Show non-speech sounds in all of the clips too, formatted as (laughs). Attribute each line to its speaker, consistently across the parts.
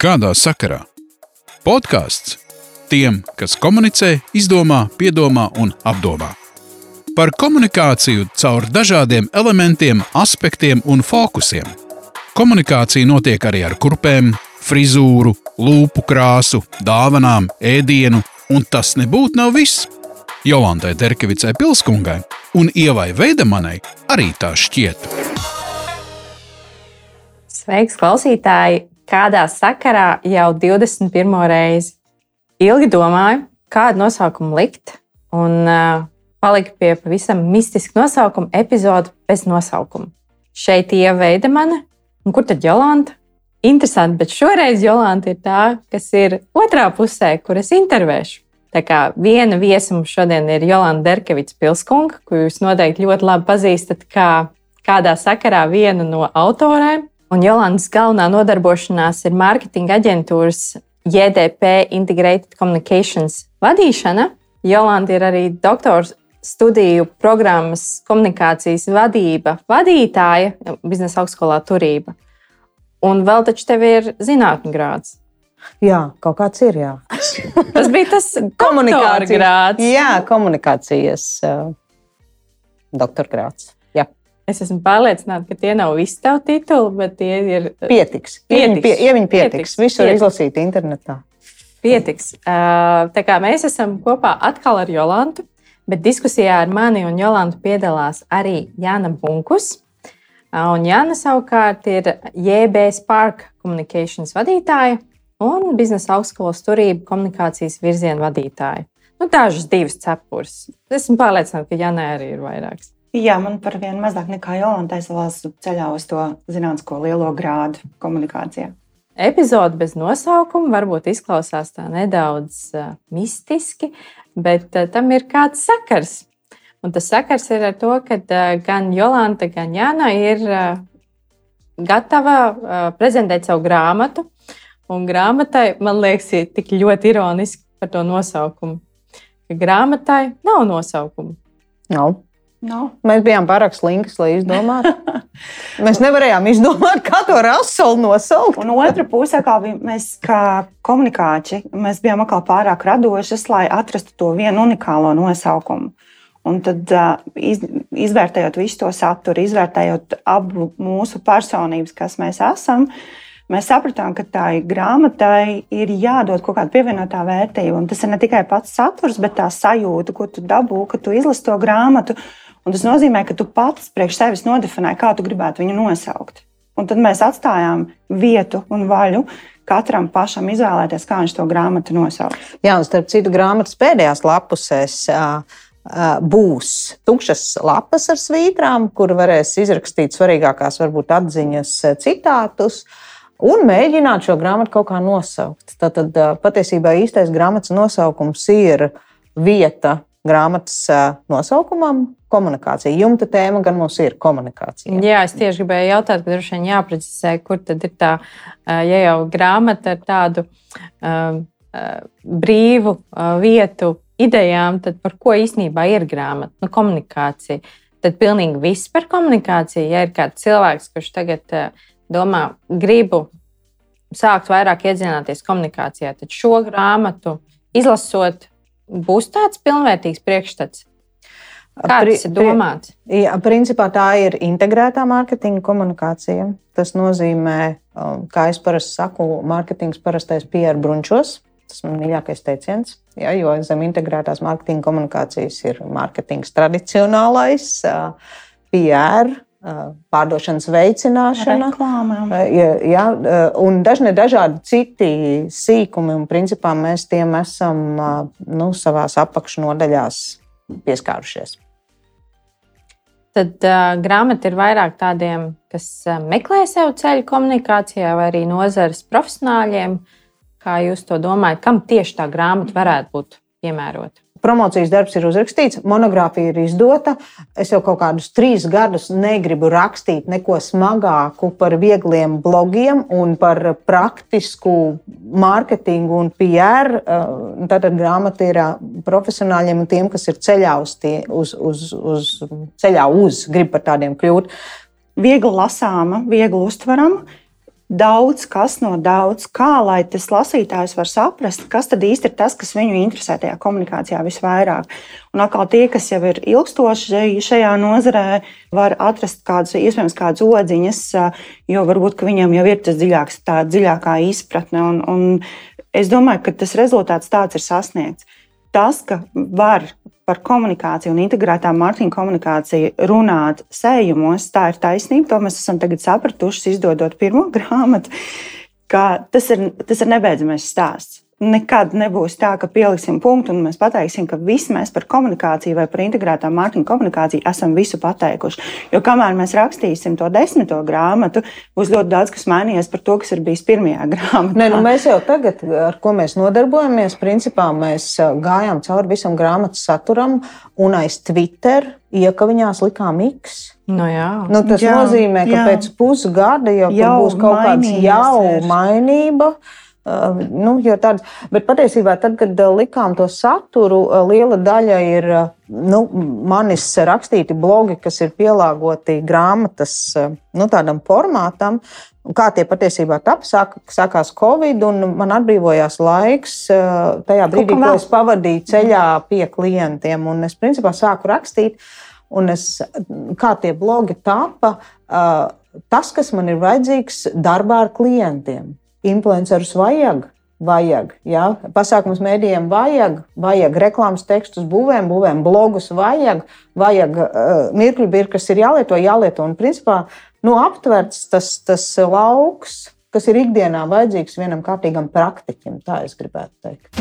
Speaker 1: Kādā sakarā? Podkāsts tiem, kas komunicē, izdomā, piedomā un apdomā. Par komunikāciju caur dažādiem elementiem, aspektiem un fokusiem. Komunikācija notiek arī ar kurpēm, frizūru, lūpu krāsu, dāvanām, ēdienu, un tas nebūtu nav viss. Jolantai Terkevicai Pilskungai un Ievai Veidemanai arī tā šķiet.
Speaker 2: Sveiks, klausītāji! Kādā sakarā jau 21. reizi? Ilgi domāju, kādu nosaukumu likt, un uh, paliku pie pavisam mistiska nosaukuma epizode bez nosaukuma. Šeit ir Veidemane, un kur tad Jolanta? Interesanti, bet šoreiz Jolanta ir tā, kas ir otrā pusē, kur es intervēšu. Tā kā viena viesa mums šodien ir Jolanta Derkevics Pilskunga, ko jūs noteikti ļoti labi pazīstat kā kādā sakarā vienu no autoriem. Un Jolantas galvenā nodarbošanās ir mārketinga aģentūras JDP Integrated Communications vadīšana. Jolanta ir arī doktors studiju programmas komunikācijas vadība, vadītāja biznesa augstskolā turība. Un vēl taču tev ir zinātņu grāds.
Speaker 3: Jā, kaut kāds ir. Jā. (laughs)
Speaker 2: Tas bija tas komunikācijas grāds.
Speaker 3: Jā, komunikācijas uh, doktora grāds. Jā.
Speaker 2: Es esmu pārliecināta, ka tie nav visi tavi tituli, bet tie ir.
Speaker 3: Pietiks. pietiks. Pie, ja viņi pietiks, pietiks. visur pietiks. izlasīt internetā.
Speaker 2: Pietiks. Uh, tā kā mēs esam kopā atkal ar Jolantu, bet diskusijā ar mani un Jolantu piedalās arī Jāna Bunkus. Un Jāna savukārt ir JB Spark Communications vadītāja un biznesa augstskolas turība komunikācijas virziena vadītāja. Nu, dažas divas cepures. Esmu pārliecināta, ka Janai arī ir vairākas.
Speaker 4: Jā, man par vienu mazāk nekā Jolantai savās ceļā uz to zinātnisko lielo grādu komunikācijā.
Speaker 2: Epizode bez nosaukuma varbūt izklausās tā nedaudz uh, mistiski, bet uh, tam ir kāds sakars. Un tas sakars ir ar to, ka uh, gan Jolanta, gan Jāna ir gatava prezentēt savu grāmatu. Un grāmatai, man liekas, ir tik ļoti ironiski par to nosaukumu. Ka grāmatai nav nosaukumu.
Speaker 3: Nav. No. Mēs bijām pārāk slinki, lai izdomātu. (laughs) mēs nevarējām izdomāt, kā to rasolu nosaukt.
Speaker 4: Un otra pusē, kā mēs kā komunikāči, mēs bijām pārāk radošas, lai atrastu to vienu unikālo nosaukumu. Un tad, iz, izvērtējot visu to saturu, izvērtējot abu mūsu personības, kas mēs esam, uh, mēs sapratām, ka tai grāmatai ir jādod kaut kāda pievienotā vērtība. Un tas ir ne tikai pats saturs, bet tā sajūta, ko tu dabū, kad tu izlasi to grāmatu. Un tas nozīmē, ka tu pats priekš sevis nodefinē, kā tu gribētu viņu nosaukt. Un tad mēs atstājām vietu un vaļu katram pašam izvēlēties, kā viņš to grāmatu nosauks.
Speaker 3: Jā, un starp citu, grāmatas pēdējās lapusēs. Uh, būs tukšas lapas ar svītrām, kur varēs izrakstīt svarīgākās, varbūt atziņas, citātus. Uh, un mēģināt šo grāmatu kaut kā nosaukt. Tad patiesībā īstais grāmatas nosaukums ir vieta grāmatas nosaukumam. Komunikācija. Jumta tēma gan mums ir komunikācija.
Speaker 2: Jā, es tieši gribēju jautāt, ka droši vien jāprecizē, kur tad ir tā, ja jau grāmata ar tādu uh, brīvu vietu idejām, tad par ko īstenībā ir grāmata? Nu, komunikācija. Tad pilnīgi viss par komunikāciju. Ja ir kāds cilvēks, kurš tagad uh, domā, gribu sākt vairāk iedzināties komunikācijā, tad šo grāmatu izlasot, būs tāds pilnvērtīgs priekšstats. Kā tas ir domāts?
Speaker 3: Jā, principā tā ir integrētā mārketinga komunikācija. Tas nozīmē, um, kā es parasti saku, mārketings parastais PR brunčos. Tas ir mīļākais teiciens, ja, jo zem integrētās mārketinga komunikācijas ir mārketings tradicionālais, uh, PR, pārdošanas veicināšana,
Speaker 4: reklāma.
Speaker 3: Jā, jā, un dažni dažādi citi sīkumi, un principā mēs tiem esam nu, savā apakšnodaļās pieskārušies.
Speaker 2: Tad uh, grāmata ir vairāk tādiem, kas meklē sev ceļu komunikācijā, vai arī nozares profesionāļiem. Kā jūs to domājat, kam tieši tā grāmata varētu būt piemērota?
Speaker 3: Promocijas darbs ir uzrakstīts, monogrāfija ir izdota. Es jau kaut kādus trīs gadus negribu rakstīt neko smagāku par viegliem blogiem un par praktisku mārketingu un PR. Tātad grāmata ir profesionāļiem un tiem, kas ir ceļā uz, tie, uz, uz, uz, ceļā uz grib par tādiem kļūt.
Speaker 4: Viegli lasāma, viegli uztverama daudz kas no daudz, kā lai tas lasītājs var saprast, kas tad īsti ir tas, kas viņu interesē tajā komunikācijā visvairāk. Un atkal tie, kas jau ir ilgstoši šajā nozarē, var atrast kādas, iespējams, kādas odziņas, jo varbūt viņiem jau ir tas dziļāks, tā dziļākā izpratne. Un, un es domāju, ka tas rezultāts tāds ir sasniegts. Tas, ka var par komunikāciju un integrētā mārketinga komunikāciju runāt sējumos, tā ir taisnība. To mēs esam tagad sapratuši, izdodot pirmo (laughs) grāmatu, ka tas ir, tas ir nebeidzamais stāsts nekad nebūs tā, ka pieliksim punktu un mēs pateiksim, ka visi mēs par komunikāciju vai par integrētā mārketinga komunikāciju esam visu pateikuši. Jo kamēr mēs rakstīsim to desmito grāmatu, būs ļoti daudz kas mainījies par to, kas ir bijis pirmajā (laughs) grāmatā.
Speaker 3: Nē, nu mēs jau tagad, ar ko mēs nodarbojamies, principā mēs gājām cauri visam grāmatas saturam un aiz Twitter iekaviņās likām X.
Speaker 2: Nu, jā.
Speaker 3: nu, tas jā, nozīmē, ka jā. pēc pusgada jau, jau būs kaut kāda jauna mainība. Ir Uh, nu, tāds, bet patiesībā, tad, kad likām to saturu, liela daļa ir nu, manis rakstīti blogi, kas ir pielāgoti grāmatas nu, tādam formātam. Kā tie patiesībā tapu, sāk, sākās Covid, un man atbrīvojās laiks tajā brīdī, kad es pavadīju ceļā pie klientiem. Es principā sāku rakstīt, un es, kā tie blogi tapa, tas, kas man ir vajadzīgs darbā ar klientiem. Influencerus vajag, vajag. Ja? Pasākums mēdījiem vajag, vajag reklāmas tekstus, būvēm, būvēm, blogus vajag, vajag uh, mirkļu birku, kas ir jālieto, jālieto. Un principā nu, aptverts tas, tas lauks, kas ir ikdienā vajadzīgs vienam kārtīgam praktiķim. Tā es gribētu teikt.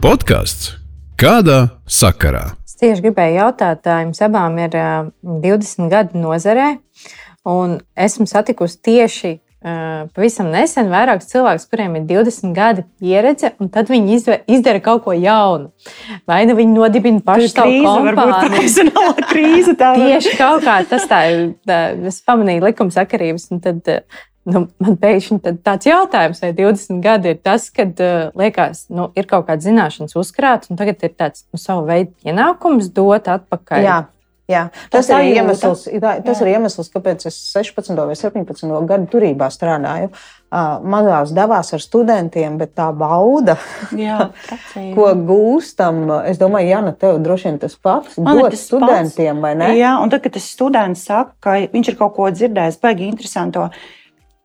Speaker 1: Podkāsts kādā sakarā?
Speaker 2: Es tieši gribēju jautāt, jums abām ir uh, 20 gadi nozarē, un esmu satikusi tieši pavisam nesen vairākus cilvēkus, kuriem ir 20 gadi pieredze, un tad viņi izdara kaut ko jaunu. Vai nu viņi nodibina pašu savu
Speaker 4: kompāniju? krīze tā
Speaker 2: Tieši kaut kā tas tā, tā es pamanīju likumsakarības, un tad nu, man pēkšņi tāds jautājums, vai 20 gadi ir tas, kad uh, liekas, nu, ir kaut kāda zināšanas uzkrāts, un tagad ir tāds nu, savu veidu pienākums dot atpakaļ.
Speaker 3: Jā. Jā, tas, ir iemesls, tas jā. ir iemesls, kāpēc es 16 vai 17 gadu turībā strādāju. Mazās devās ar studentiem, bet tā bauda, jā, (laughs) ko gūstam, es domāju, Jāna, tev droši vien tas pats. Man ir tas studentiem, pats. vai ne?
Speaker 4: Jā, un tad, kad tas students saka, ka viņš ir kaut ko dzirdējis, baigi interesanto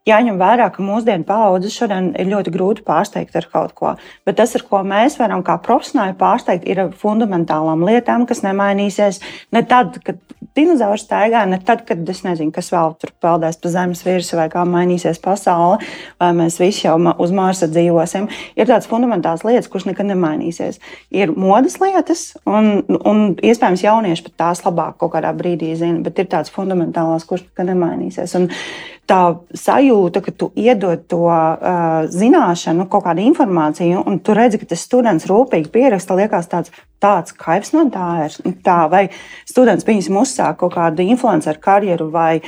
Speaker 4: jāņem vērā, ka mūsdienu paudzes šodien ir ļoti grūti pārsteigt ar kaut ko. Bet tas, ar ko mēs varam kā profesionāli pārsteigt, ir fundamentālām lietām, kas nemainīsies ne tad, kad dinozauri staigā, ne tad, kad es nezinu, kas vēl tur peldēs pa zemes virsmu, vai kā mainīsies pasaule, vai mēs visi jau uz Marsa dzīvosim. Ir tādas fundamentālas lietas, kuras nekad nemainīsies. Ir modes lietas, un, un iespējams jaunieši pat tās labāk kaut kādā brīdī zina, bet ir tādas fundamentālās, kuras nekad nemainīsies. Un tā sajūta, ka tu iedod to uh, zināšanu, kaut kādu informāciju, un tu redzi, ka tas students rūpīgi pieraksta, liekas tāds, tāds kaivs no tā ir. Tā, vai students viņas uzsāk kaut kādu influenceru karjeru, vai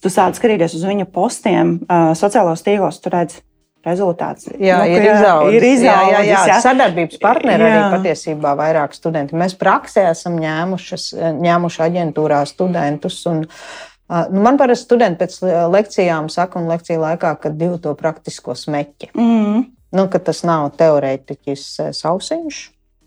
Speaker 4: tu sāc skatīties uz viņa postiem uh, sociālos tīklos, tu redzi. Rezultāts
Speaker 3: jā, nu, ir izaudzis. Ir izaudzis jā, jā, jā. Sadarbības partneri jā. arī patiesībā vairāk studenti. Mēs praksē esam ņēmuši aģentūrā studentus. Un, uh, Nu, man parasti studenti pēc lekcijām saka, un lekciju laikā, ka divu to praktisko smeķi. Mm. Nu, tas nav teorētiķis sausiņš,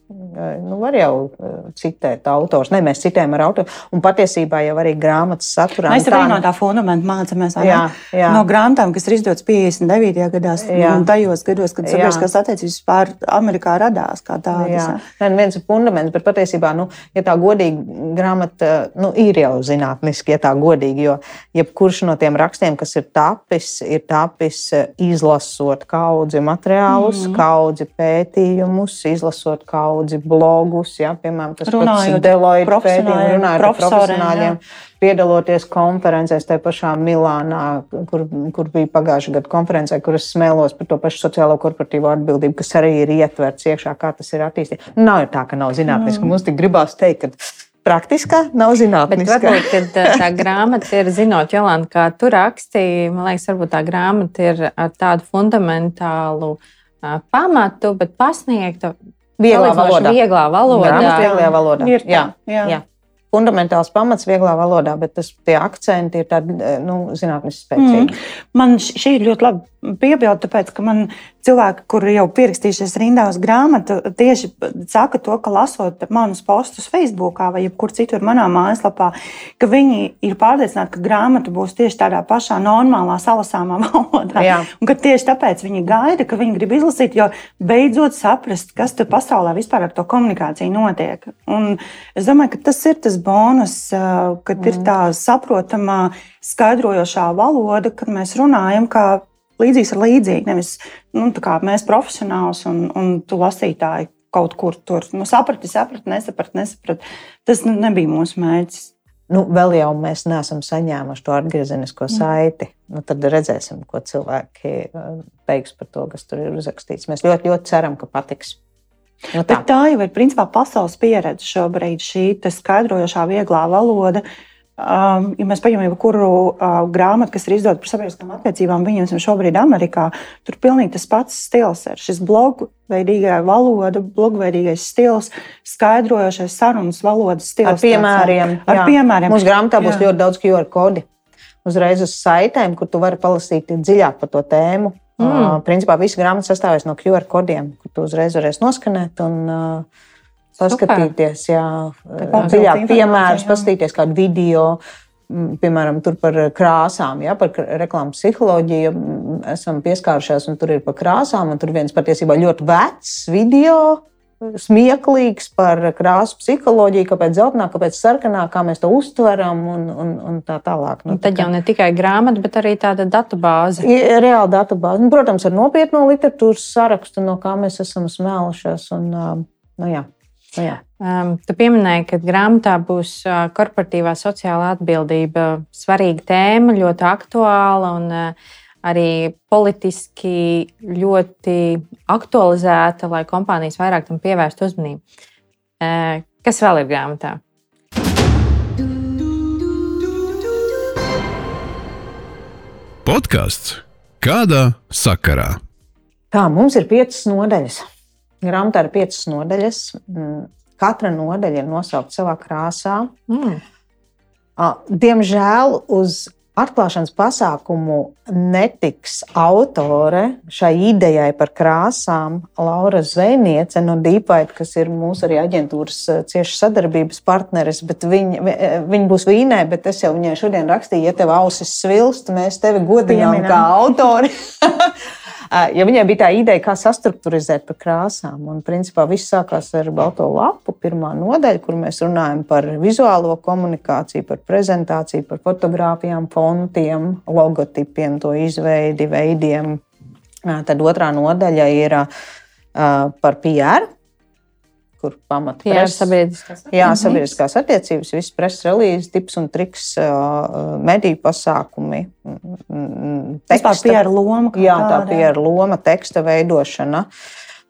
Speaker 3: Nu, var jau citēt autors. Ne, mēs citējam ar autoru. Un patiesībā jau arī grāmatas saturā.
Speaker 4: Mēs arī no tā fundamenta mācāmies. Jā, jā. No grāmatām, kas ir izdotas 59. gados, un tajos gados, kad sabiedriskās attiecības pār Amerikā radās kā tādas. Jā,
Speaker 3: Nē, nu, viens ir fundaments, bet patiesībā, nu, ja tā godīgi grāmata nu, ir jau zinātniski, ja tā godīgi, jo jebkurš no tiem rakstiem, kas ir tapis, ir tapis izlasot kaudzi materiālus, mm. kaudzi pētījumus, izlasot kaudzi daudzi blogus, ja, piemēram, tas
Speaker 4: runājot
Speaker 3: Deloitte pētījumi, runājot par profesionāļiem, jā. piedaloties konferencēs tajā pašā Milānā, kur, kur bija pagājušā gada konferencē, kur es smēlos par to pašu sociālo korporatīvo atbildību, kas arī ir ietverts iekšā, kā tas ir attīstīts. Nav tā, ka nav zinātniski. Mm. Mums tik gribās teikt, ka praktiskā, nav zinātniskā.
Speaker 2: Bet varbūt kad, tā grāmata ir, zinot, Jolanta, kā tu rakstīji, man liekas, varbūt tā grāmata ir ar tādu fundamentālu pamatu, bet pasniegta
Speaker 3: Vieglā valodā.
Speaker 2: Vieglā valodā.
Speaker 3: Grāmatu vieglā valodā.
Speaker 4: Ir tā, jā. jā. jā.
Speaker 3: fundamentāls pamats vieglā valodā, bet tas, tie akcenti ir tādi nu, zinātniski spēcīgi. Mm.
Speaker 4: Man šī ir ļoti labi piebilde, tāpēc, ka man cilvēki, kuri jau pierakstījušies rindā uz grāmatu, tieši saka to, ka lasot manus postus Facebook vai jebkur citur manā mājaslapā, ka viņi ir pārliecināti, ka grāmata būs tieši tādā pašā normālā, salasāmā (laughs) valodā. Jā. Un ka tieši tāpēc viņi gaida, ka viņi grib izlasīt, jo beidzot saprast, kas tur pasaulē vispār ar to komunikāciju notiek. Un es domāju, ka tas ir tas bonus, kad mm. ir tā saprotamā, skaidrojošā valoda, kad mēs runājam kā līdzīgs ar līdzīgu. Nevis nu, mēs profesionāls un, un tu lasītāji kaut kur tur nu, saprati, saprati, nesaprati, nesaprati. Tas nu, nebija mūsu mērķis.
Speaker 3: Nu, vēl jau mēs neesam saņēmuši to atgriezenisko mm. saiti. Nu, tad redzēsim, ko cilvēki teiks par to, kas tur ir uzrakstīts. Mēs ļoti, ļoti ceram, ka patiks.
Speaker 4: Nu, tā. tā jau ir principā pasaules pieredze šobrīd, šī skaidrojošā, vieglā valoda. Uh, Um, ja mēs paņemam jebkuru uh, grāmatu, kas ir izdota par sabiedriskām attiecībām, viņiem šobrīd Amerikā, tur pilnīgi tas pats stils. Ir šis blogveidīgā valoda, blogveidīgais stils, skaidrojošais sarunas valodas stils.
Speaker 3: Ar piemēriem.
Speaker 4: Tāds, ar jā. piemēriem.
Speaker 3: Mūsu grāmatā būs jā. ļoti daudz QR kodi. Uzreiz uz saitēm, kur tu vari palasīt dziļāk par to tēmu. Mm. Uh, principā visa grāmata sastāvēs no QR kodiem, kur tu uzreiz varēsi noskanēt. Un, uh, paskatīties, jā, dziļāk piemērus, paskatīties kādu video. Piemēram, par krāsām, ja, par reklāmas psiholoģiju esam pieskārušies, un tur ir par krāsām. Tur viens patiesībā ļoti vecs video, smieklīgs par krāsu psiholoģiju, kāpēc zeltainā, kāpēc sarkanā, kā mēs to uztveram un, un, un tā tālāk.
Speaker 2: Nu, tad jau ne tikai grāmata, bet arī tāda datubāze.
Speaker 3: Reāla datubāze. Nu, protams, ar nopietnu literatūras sarakstu, no kā mēs esam smēlušies. Un, nu, jā.
Speaker 2: Nu jā. Um, tu pieminēji, ka grāmatā būs korporatīvā sociālā atbildība svarīga tēma, ļoti aktuāla un arī politiski ļoti aktualizēta, lai kompānijas vairāk tam pievērstu uzmanību. Kas vēl ir grāmatā?
Speaker 1: Podkāsts kādā sakarā?
Speaker 3: Tā mums ir piecas nodaļas. Grāmatā ir piecas nodaļas. Mm, katra nodaļa ir nosaukta savā krāsā. Mm. Diemžēl uz atklāšanas pasākumu netiks autore šai idejai par krāsām. Laura Zvejniece no Deepwater, kas ir mūsu arī aģentūras cieši sadarbības partneris, bet viņa, viņa būs vīnē, bet es jau viņai šodien rakstīju, ja tev ausis svilst, mēs tevi godinām kā autori. (laughs) Ja viņai bija tā ideja, kā sastruktūrizēt par krāsām, un principā viss sākās ar balto lapu, pirmā nodaļa, kur mēs runājam par vizuālo komunikāciju, par prezentāciju, par fotografijām, fontiem, logotipiem, to izveidi, veidiem. Tad otrā nodaļa ir par PR, kur pamata
Speaker 2: jā, sabiedriskās,
Speaker 3: jā, sabiedriskās attiecības, visas preses relīzes, tips un triks, mediju pasākumi.
Speaker 4: Teksta, PR loma.
Speaker 3: Jā, tā PR loma, teksta veidošana.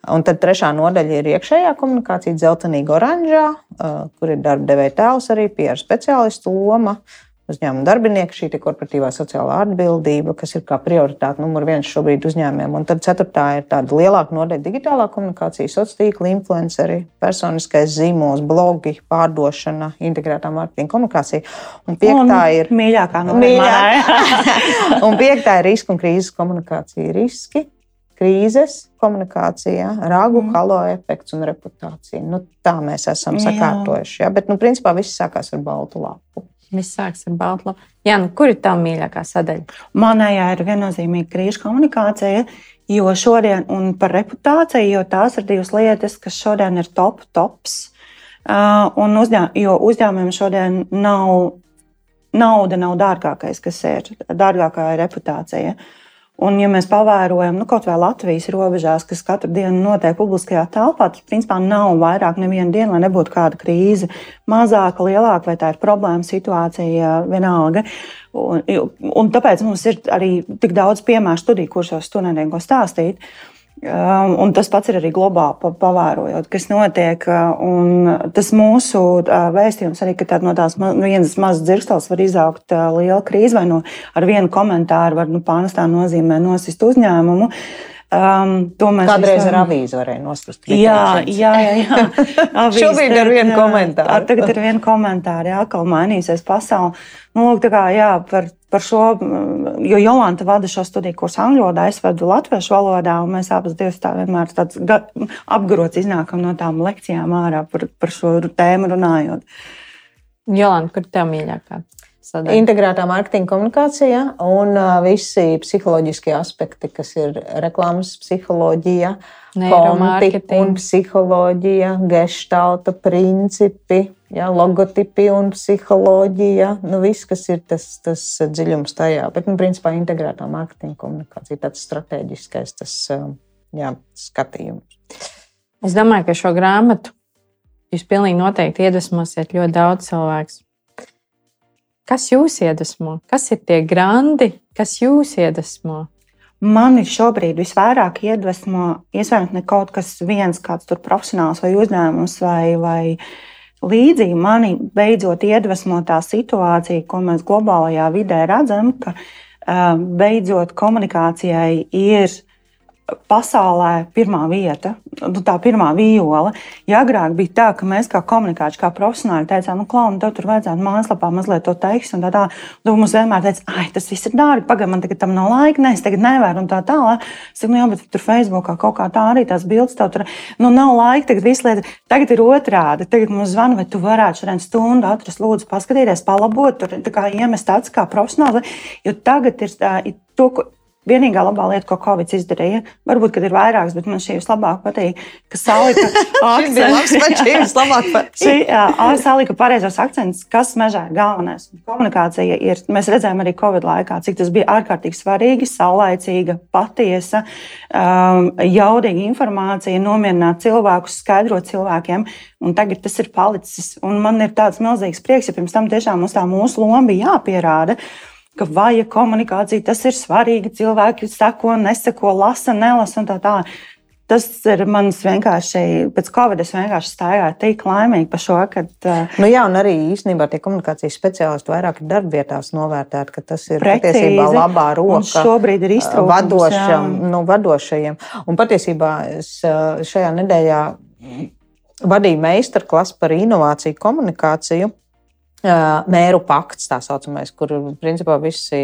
Speaker 3: Un tad trešā nodaļa ir iekšējā komunikācija, dzeltenīga oranžā, kur ir darba devēja tēls arī, PR speciālistu loma. Uh, uzņēmuma darbinieki, šī korporatīvā sociālā atbildība, kas ir kā prioritāte numur viens šobrīd uzņēmumiem. Un tad ceturtā ir tāda lielāka nodeļa - digitālā komunikācija, sociālā tīkla, influenceri, personiskais zīmols, blogi, pārdošana, integrētā mārketinga komunikācija. Un piektā un ir
Speaker 4: mīļākā no mīļākā. (laughs) (laughs)
Speaker 3: un piektā ir riska un krīzes komunikācija. Riski, krīzes komunikācija, rāgu mm. halo efekts un reputācija. Nu, tā mēs esam sakārtojuši. Ja? Bet, nu, principā, viss sākās ar baltu lapu.
Speaker 2: Viss sāks ar baltu lapu. Jā, nu, kur ir tā mīļākā sadaļa?
Speaker 4: Manējā ir viennozīmīga krīžu komunikācija, jo šodien, un par reputāciju, jo tās ir divas lietas, kas šodien ir top, tops. Uh, un uzņēm, jo uzņēmumiem šodien nav nauda, nav dārgākais, kas ir. Dārgākā ir reputācija. Uh, Un, ja mēs pavērojam nu, kaut vai Latvijas robežās, kas katru dienu notiek publiskajā telpā, tad principā nav vairāk neviena diena, lai nebūtu kāda krīze. Mazāka, lielāka, vai tā ir problēma situācija, vienalga. Un, un tāpēc mums ir arī tik daudz piemēru studiju, kursos studentiem ko stāstīt. Uh, un tas pats ir arī globāli pavērojot, kas notiek. Uh, un tas mūsu uh, vēstījums arī, ka no tās vienas mazas dzirkstels var izaugt uh, liela krīze, vai no ar vienu komentāru var nu, pārnestā nozīmē nosist uzņēmumu.
Speaker 3: Um, Kādreiz ar avīzi varēja nospust.
Speaker 4: Jā, jā, jā. jā.
Speaker 3: Avīz, Šobrīd ar vienu komentāru.
Speaker 4: Ar, tagad ir viena komentāra, jā, atkal mainīsies pasaule. Nu, lūk, tā kā, jā, par, par šo, jo Jolanta vada šo studiju kursu angļu valodā, es vadu latviešu valodā, un mēs abas divas tā vienmēr tāds apgrots iznākam no tām lekcijām ārā par, par šo tēmu runājot.
Speaker 2: Jolanta, kur tev mīļākā?
Speaker 3: Sadaļa. Integrētā mārketinga komunikācija un uh, visi psiholoģiskie aspekti, kas ir reklāmas psiholoģija, konti un psiholoģija, gestalta principi, ja, logotipi un psiholoģija. Nu, viss, kas ir tas, tas dziļums tajā. Bet, nu, principā, integrētā mārketinga komunikācija, tāds strateģiskais tas, jā, skatījums.
Speaker 2: Es domāju, ka šo grāmatu jūs pilnīgi noteikti iedvesmosiet ļoti daudz cilvēku Kas jūs iedvesmo? Kas ir tie grandi, kas jūs iedvesmo?
Speaker 4: Mani šobrīd visvairāk iedvesmo, iespējams, ne kaut kas viens, kāds tur profesionāls vai uzņēmums vai, vai līdzīgi. Mani beidzot iedvesmo tā situācija, ko mēs globālajā vidē redzam, ka beidzot komunikācijai ir pasaulē pirmā vieta, nu, tā pirmā viola. Ja agrāk bija tā, ka mēs kā komunikātori, kā profesionāļi teicām, nu, klauni, tev tur vajadzētu mājaslapā mazliet to teikt, un tā tā, tu mums vienmēr teici, ah, tas viss ir dārgi, pagaidi, man tagad tam nav laika, nē, es tagad nevaru, un tā tālāk. Es saku, nu, jā, bet tur Facebookā kaut kā tā arī tās bildes, tev tur, nu, nav laika, tagad viss lieta, tagad ir otrādi, tagad mums zvana, vai tu varētu šodien stundu atrast, lūdzu, paskatīties, palabot, tur tā kā iemest tāds kā profesionāls, jo tagad ir tā, to, Vienīgā labā lieta, ko Covid izdarīja, varbūt, kad ir vairākas, bet man šī vislabāk patīk, ka salika (laughs)
Speaker 3: akcentus.
Speaker 4: salika pareizos akcentus, kas mežā ir galvenais. Komunikācija ir, mēs redzējām arī Covid laikā, cik tas bija ārkārtīgi svarīgi, saulaicīga, patiesa, um, jaudīga informācija, nomierināt cilvēkus, skaidrot cilvēkiem. Un tagad tas ir palicis. Un man ir tāds milzīgs prieks, ja pirms tam tiešām mums tā mūsu loma bija jāpierāda ka vajag komunikāciju, tas ir svarīgi. Cilvēki seko, neseko, lasa, nelasa un tā tālāk. Tas ir mans vienkārši, pēc Covid es vienkārši stāvēju tik laimīgi par šo. Kad, uh,
Speaker 3: nu jā, un arī īstenībā tie komunikācijas speciālisti vairāk ir darbvietās novērtēti, ka tas ir precīzi, patiesībā labā roka.
Speaker 4: Šobrīd ir iztrūkums.
Speaker 3: Vadošam, nu, vadošajiem. Un patiesībā es šajā nedēļā vadīju meistarklasu par inovāciju komunikāciju. Mēru pakts, tā saucamais, kur principā visi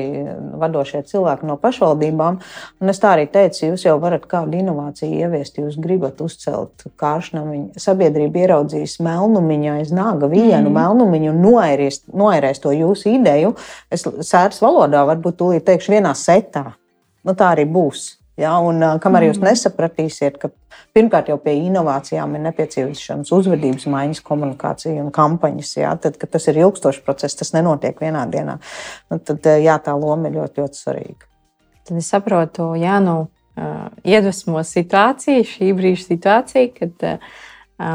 Speaker 3: vadošie cilvēki no pašvaldībām. Un es tā arī teicu, jūs jau varat kādu inovāciju ieviest, jūs gribat uzcelt kāršnamiņu. Sabiedrība ieraudzīs melnumiņu aiz nāga vienu mm. melnumiņu un noērēs, noērēs to jūsu ideju. Es sēras valodā varbūt tūlīt teikšu vienā setā. Nu, tā arī būs. Ja, un, kamēr jūs mm. nesapratīsiet, ka pirmkārt jau pie inovācijām ir nepieciešams uzvedības maiņas, komunikācija un kampaņas, ja, tad tas ir ilgstošs process, tas nenotiek vienā dienā. Nu, tad jā, tā loma ir ļoti, ļoti svarīga.
Speaker 2: Tad es saprotu, Jā, nu, iedvesmo situācija, šī brīža situācija, kad uh,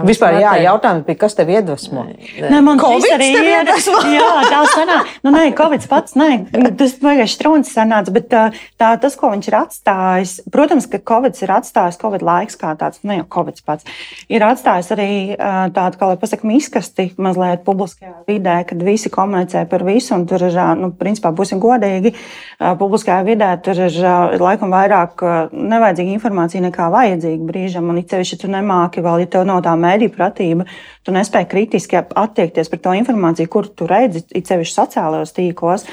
Speaker 3: Vispār, jā, jautājums bija, kas tev iedvesmo?
Speaker 4: Nē, man Covid arī iedvesmo. (laughs) jā, tā sanāca. Nu, nē, Covid pats, nē, tas vienkārši strūns sanāca, bet tā, tas, ko viņš ir atstājis, protams, ka Covid ir atstājis, Covid laiks kā tāds, nu, jau Covid pats, ir atstājis arī tādu, kā lai pasakam, izkasti mazliet publiskajā vidē, kad visi komunicē par visu, un tur ir, nu, principā, būsim godīgi, publiskajā vidē tur ir laikam vairāk nevajadzīga informācija nekā vajadzīga brīžam, un it sevišķi tu nemāki vēl, ja tev nav tā mēdīņu pratība, tu nespēji kritiski attiekties pret to informāciju, kur tu redzi, it sevišķi sociālajos tīklos,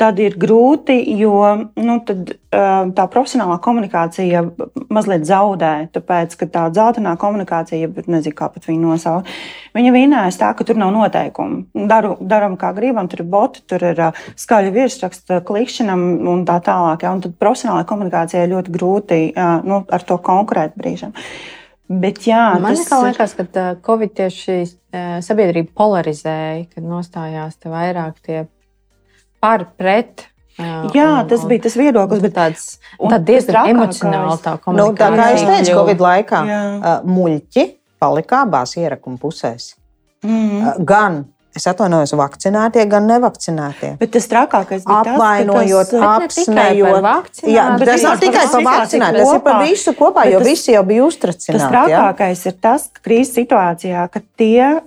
Speaker 4: tad ir grūti, jo nu, tad, tā profesionālā komunikācija mazliet zaudē. Tāpēc, ka tā dzeltenā komunikācija, nezinu, kā pat viņu nosaukt, viņa vinējas tā, ka tur nav noteikumu. Daru, daram, kā gribam, tur ir boti, tur ir skaļa virsraksta, klikšķinam un tā tālāk. Ja? Un tad profesionālā komunikācija ir ļoti grūti nu, ar to konkurēt brīžam. Bet, jā,
Speaker 2: Man tas... liekas, ka Covid tieši sabiedrība polarizēja, kad nostājās te vairāk tie par pret.
Speaker 4: Uh, jā, un, tas bija tas viedoklis, bet
Speaker 2: tāds - diezgan emocionāli tā komunikācija. Nu, tā
Speaker 3: kā es teicu, Covid laikā jā. muļķi palika abās ierakuma pusēs. Mm -hmm. Gan es atvainojos, vakcinētie, gan nevakcinētie.
Speaker 4: Bet tas trakākais bija
Speaker 3: apvainojot, apsmējot. Jā,
Speaker 2: bet
Speaker 3: tas nav tikai
Speaker 2: par
Speaker 3: vakcinētiem, tas ir par visu kopā, jo
Speaker 4: tas-
Speaker 3: visi jau bija
Speaker 4: Tas
Speaker 3: uztracināti. jā.
Speaker 4: trakākais ir tas, ka krīzes situācijā, ka tie,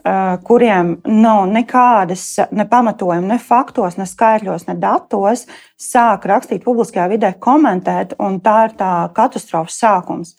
Speaker 4: kuriem nav nekādas ne pamatojuma, ne faktos, ne skaitļos, ne datos, sāk rakstīt publiskajā vidē, komentēt, un tā ir tā katastrofas sākums.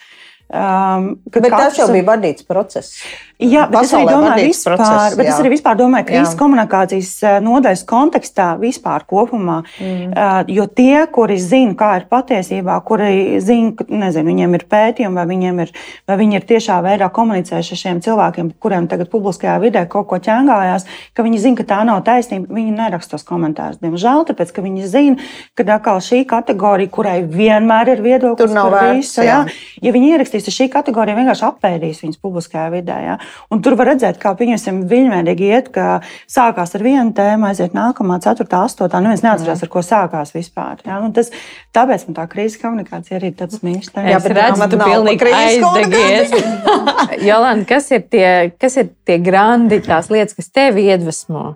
Speaker 4: Um,
Speaker 3: Bet tas
Speaker 4: katrs-
Speaker 3: jau bija vadīts process.
Speaker 4: Jā, bet es arī
Speaker 3: Pasaulē
Speaker 4: domāju, vispār,
Speaker 3: process,
Speaker 4: bet es arī vispār domāju, ka krīzes
Speaker 3: Jā.
Speaker 4: komunikācijas eh, nodaļas kontekstā vispār kopumā. Mm. Uh, jo tie, kuri zina, kā ir patiesībā, kuri zina, ka nezinu, viņiem ir pētījumi, vai, viņiem ir, vai viņi ir tiešā veidā komunicējuši ar šiem cilvēkiem, kuriem tagad publiskajā vidē kaut ko ķēngājās, ka viņi zina, ka tā nav taisnība, viņi neraksta tos komentārus. Diemžēl, tāpēc, ka viņi zina, ka atkal šī kategorija, kurai vienmēr ir viedoklis
Speaker 3: Tur nav vērts,
Speaker 4: ja viņi ierakstīs, tad šī kategorija vienkārši apēdīs viņus publiskajā vidē. Ja? Un tur var redzēt, kā pieņemsim, viļņveidīgi iet, ka sākās ar vienu tēmu, aiziet nākamā, ceturtā, astotā. Neviens neatcerās, ar ko sākās vispār. Ja? Nu, tas, tāpēc man tā krīzes komunikācija arī ir tāds mīļš.
Speaker 2: Jā,
Speaker 3: bet
Speaker 2: redzu,
Speaker 3: grāmata
Speaker 2: tu pilnīgi aizdegies. (laughs) Jolanda, kas ir tie, kas ir tie grandi, tās lietas, kas tevi iedvesmo?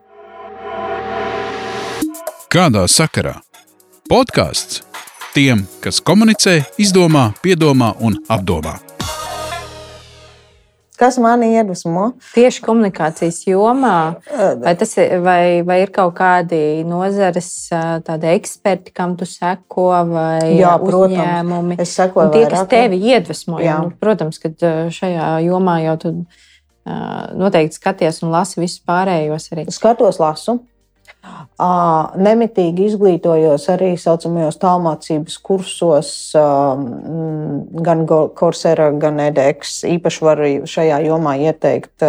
Speaker 1: Kādā sakarā? Podkāsts tiem, kas komunicē, izdomā, piedomā un apdomā.
Speaker 3: Kas mani iedvesmo?
Speaker 2: Tieši komunikācijas jomā, vai, tas ir, vai, vai ir kaut kādi nozares eksperti, kam tu seko, vai
Speaker 3: Jā, protams.
Speaker 2: uzņēmumi?
Speaker 3: Es sekoju
Speaker 2: tie, kas
Speaker 3: vairāk.
Speaker 2: tevi iedvesmo,
Speaker 3: Jā.
Speaker 2: nu, protams, ka šajā jomā jau tu noteikti skaties un lasi visus pārējos arī.
Speaker 3: Skatos, lasu. Nemitīgi izglītojos arī tā saucamajos tālmācības kursos, gan Coursera, gan EDX. Īpaši varu šajā jomā ieteikt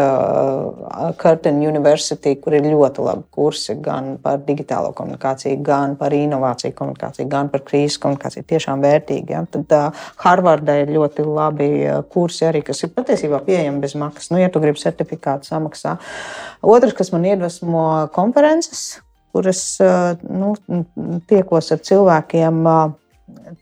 Speaker 3: Curtin University, kur ir ļoti labi kursi gan par digitālo komunikāciju, gan par inovāciju komunikāciju, gan par krīzes komunikāciju. Tiešām vērtīgi. Ja? Tad ā, Harvardē ir ļoti labi kursi arī, kas ir patiesībā pieejami bez maksas. Nu, ja tu gribi certifikātu samaksā. Otrs, kas man iedvesmo konferences, kuras ā, nu, tiekos ar cilvēkiem.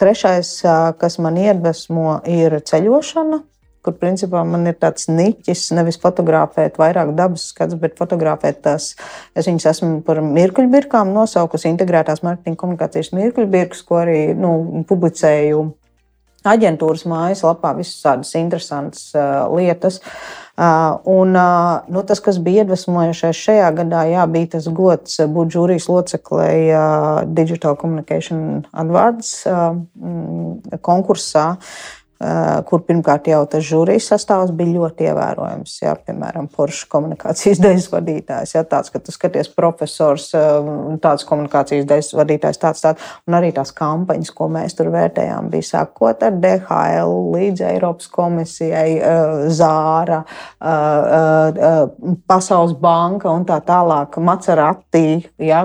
Speaker 3: Trešais, kas man iedvesmo, ir ceļošana. Kur principā man ir tāds niķis, nevis fotografēt vairāk dabas skats, bet fotografēt tās. Es viņas esmu par mirkļbirkām nosaukusi, integrētās marketinga komunikācijas mirkļbirkas, ko arī nu, publicēju aģentūras mājaslapā visas tādas interesantas uh, lietas. Uh, un, uh, nu, tas, kas bija iedvesmojošais šajā gadā, jā, bija tas gods būt žūrijas loceklei uh, Digital Communication Awards mm, konkursā. Uh, kur pirmkārt jau tas žūrijas sastāvs bija ļoti ievērojams. Jā, piemēram, Porsche komunikācijas (laughs) daļas vadītājs, jā, tāds, ka tu skaties profesors, uh, tāds komunikācijas daļas vadītājs, tāds, tāds, un arī tās kampaņas, ko mēs tur vērtējām, bija sākot ar DHL līdz Eiropas komisijai, uh, Zāra, Pasaules banka un tā tālāk, Macerati, jā,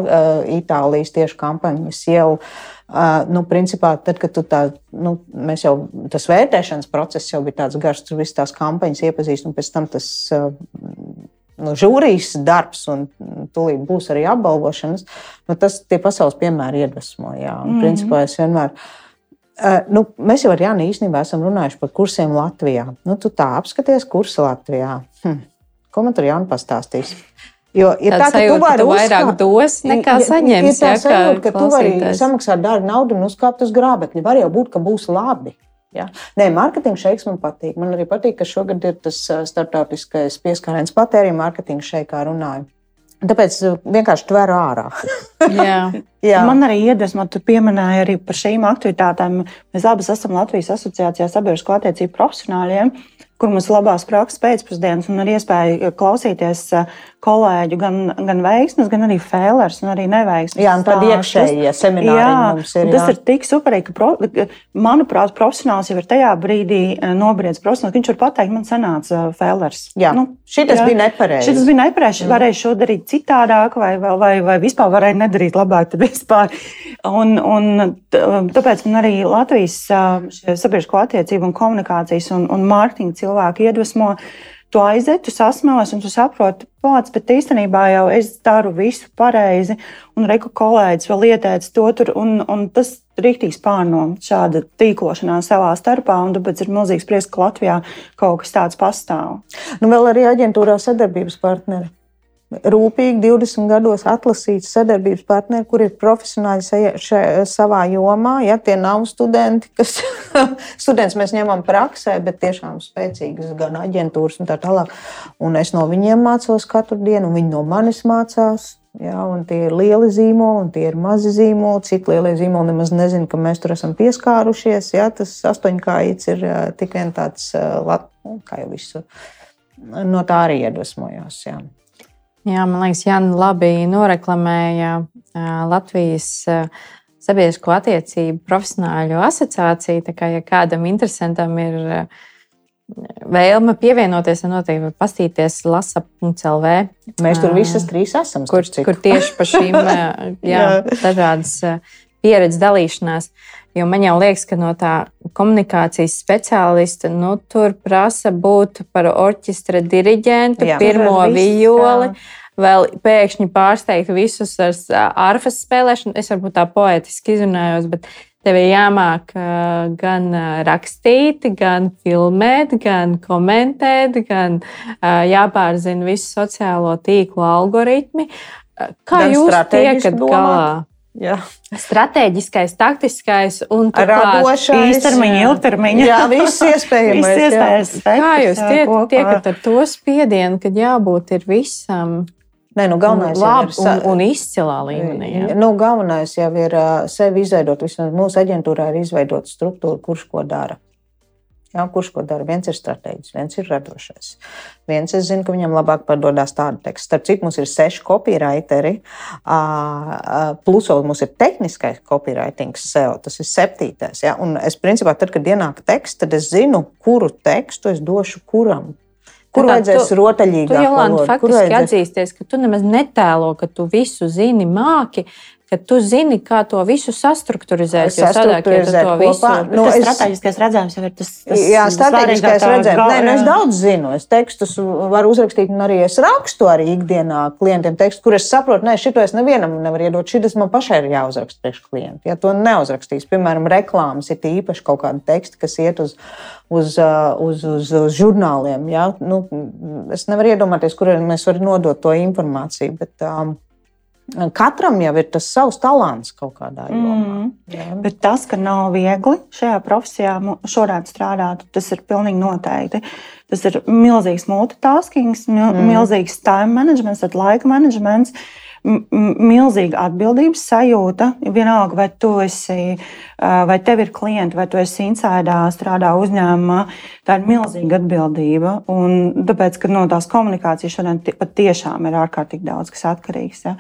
Speaker 3: Itālijas tieši kampaņas jau. Nu, principā, tad, kad tu tā, nu, mēs jau tas vērtēšanas process jau bija tāds garš, tur visas tās kampaņas iepazīst, un pēc tam tas nu, žūrijas darbs, un tūlīt būs arī apbalvošanas. Nu, tas tie pasaules piemēri iedvesmo. Jā, un, mm -hmm. principā, es vienmēr. Uh, nu, mēs jau ar Jānu īstenībā esam runājuši par kursiem Latvijā. Nu, tu tā apskaties kursu Latvijā. Hm. Ko man tur jānu pastāstīs? Jo ir
Speaker 2: Tāda
Speaker 3: tā, ka tu
Speaker 2: sajūta, ka
Speaker 3: vari
Speaker 2: tu vairāk
Speaker 3: uzkāpt-
Speaker 2: dos nekā
Speaker 3: Ja-
Speaker 2: saņemsi,
Speaker 3: Ir tā
Speaker 2: ja, kā
Speaker 3: sajūta, ka tu vari samaksāt dārgu naudu un uzkāpt uz grābekļa. Var jau būt, ka būs labi. Ja? Nē, mārketinga šeiks man patīk. Man arī patīk, ka šogad ir tas ā, starptautiskais pieskāriens patēriņa mārketinga šeikā runāju. Tāpēc vienkārši tver ārā. (laughs)
Speaker 2: Jā.
Speaker 3: Jā.
Speaker 4: Man arī iedvesmo, tu pieminēji arī par šīm aktivitātēm. Mēs abas esam Latvijas asociācijā sabiedrisko attiecību profesionāļiem, kur mums labās prakses pēcpusdienas un ir iespēja klausīties eh, kolēģu gan, gan veiksmes, gan arī fēlers un arī neveiksmes.
Speaker 3: Jā, un
Speaker 4: stāstus.
Speaker 3: iekšējie semināri
Speaker 4: Jā,
Speaker 3: mums ir,
Speaker 4: un tas
Speaker 3: jā.
Speaker 4: ir tik superīgi, ka, pro, manuprāt, profesionāls jau ir tajā brīdī eh, nobriedzis profesionāls, viņš var pateikt, man sanāca fēlers.
Speaker 3: Jā. Šitas bija nepareizi.
Speaker 4: Šis bija nepareizi. Varēja šo darīt citādāk, vai, vai, vai, vai vispār varēja nedarīt labāk. tad Vispār. Un, un, t- tāpēc man arī Latvijas šie sabiedrisko attiecību, un komunikācijas un, un mārketinga cilvēki iedvesmo. Tu aiziet, tu sasmēlies, un tu saproti, pats, bet īstenībā jau es daru visu pareizi, un reku kolēģis vēl ieteica to tur, un, un tas rīktīgi pārno šāda tīklošanās savā starpā, un tāpēc ir milzīgs prieks, ka Latvijā kaut kas tāds pastāv.
Speaker 3: Nu, vēl arī aģentūrā sadarbības partneri. Rūpīgi 20 gados atlasīts sadarbības partneri, kur ir profesionāļi šajā, savā jomā. Ja tie nav studenti, kas (laughs) students mēs ņemam praksē, bet tiešām spēcīgas gan aģentūras un tā tālāk. Un es no viņiem mācos katru dienu, un viņi no manis mācās. Ja, tie ir lieli zīmoli, un tie ir mazi zīmoli. Cik lielie zīmoli nemaz nezinu, ka mēs tur esam pieskārušies. Ja, tas astoņkājīts ir tik vien tāds, kā jau visur. No tā arī iedvesmojos. Ja.
Speaker 2: Jā, man liekas, Jānis labi noreklamēja Latvijas sabiedrisko attiecību profesionāļu asociāciju. Tā kā ja kādam interesantam ir vēlme pievienoties, tad noteikti var pastīties lasa.lv.
Speaker 3: Mēs tur visas trīs esam.
Speaker 2: Kur, kur tieši par šīm (laughs) jā, dažādas pieredzes dalīšanās. Jo man jau liekas, ka no tā komunikācijas speciālista nu, tur prasa būt par orķestra diriģentu, jā, pirmo violi. Vēl pēkšņi pārsteigt visus ar arfas spēlēšanu. Es varbūt tā poetiski izrunājos, bet tev ir jāmāk gan rakstīt, gan filmēt, gan komentēt, gan jāpārzina visu sociālo tīklu algoritmi. Kā gan jūs tiekat galā? Jā. Strateģiskais, taktiskais un
Speaker 3: radošais,
Speaker 4: īstermiņa, ilgtermiņa.
Speaker 3: Jā, viss iespējamais.
Speaker 4: iespējas
Speaker 2: Kā jūs tiek, tiekat ar to spiedienu, kad jābūt ir visam?
Speaker 3: Nē, nu, galvenais
Speaker 2: labi, ir un, un izcilā līmenī. Ja?
Speaker 3: Nu, galvenais jau ir sevi izveidot. Vismaz mūsu aģentūrā ir izveidota struktūra, kurš ko dara. Jā, kurš ko dara? Viens ir strateģis, viens ir radošais. Viens es zinu, ka viņam labāk padodas tādu tekstu. Starp citu, mums ir seši copywriteri, plus vēl mums ir tehniskais copywriting, SEO. Tas ir septītais. Ja? Un es principā, tad, kad ienāk teksts, tad es zinu, kuru tekstu es došu kuram. Kur tā, vajadzēs rotaļīgi?
Speaker 2: Tu, Jolanta, faktiski vajadzēs... atzīsties, ka tu nemaz netēlo, ka tu visu zini, māki, ka tu zini, kā to visu sastruktūrizēt.
Speaker 3: Sastruktūrizēt ja
Speaker 4: kopā. Nu, tas es... strateģiskais redzējums jau ir tas, tas
Speaker 3: jā, strateģiskais redzējums. Nē, nu, es daudz zinu. Es tekstus varu uzrakstīt, un arī es rakstu arī ikdienā klientiem tekstu, kur es saprotu, nē, šito es nevienam nevaru iedot. Šis man pašai ir jāuzraksta priekš klientu. Ja to neuzrakstīs, piemēram, reklāmas ir īpaši kaut kāda teksta, kas iet uz, uz, uz, uz, uz žurnāliem. Ja? Nu, es nevaru iedomāties, kur mēs varam nodot to informāciju. Bet, um, Katram jau ir tas savs talants kaut kādā jomā.
Speaker 4: Mm. Bet tas, ka nav viegli šajā profesijā šodien strādāt, tas ir pilnīgi noteikti. Tas ir milzīgs multitasking, mil, mm. milzīgs time management, laika managements. Milzīga atbildības sajūta. Vienalga, vai tu esi, vai tev ir klienti, vai tu esi insēdā, strādā uzņēmumā, tā ir milzīga atbildība. Un tāpēc, ka no tās komunikācijas šodien patiešām ir ārkārtīgi daudz kas atkarīgs. Ja?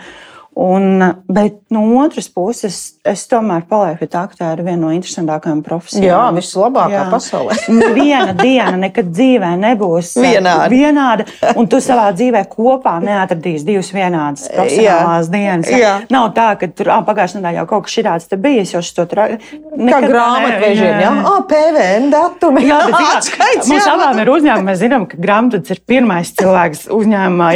Speaker 4: Un, bet no otras puses, es tomēr palieku pie tā, ka tā ir viena no interesantākajām profesijām.
Speaker 3: Jā, vislabākā Jā. pasaulē. (laughs)
Speaker 4: Viena diena nekad dzīvē nebūs
Speaker 3: vienāda.
Speaker 4: vienāda. Un tu savā dzīvē kopā neatradīsi divas vienādas profesionālās Jā. dienas. Jā. Nav tā, ka tur pagājušajā nedēļā jau kaut kas te bijis, jo šis to tra...
Speaker 3: kā grāmatvežiem. Jā, jā. PVN datumi. Jā, bet, (laughs) jā,
Speaker 4: Atskaits, mums abām ir uzņēmumi. Mēs zinām, ka grāmatvedis ir pirmais cilvēks uzņēmumā.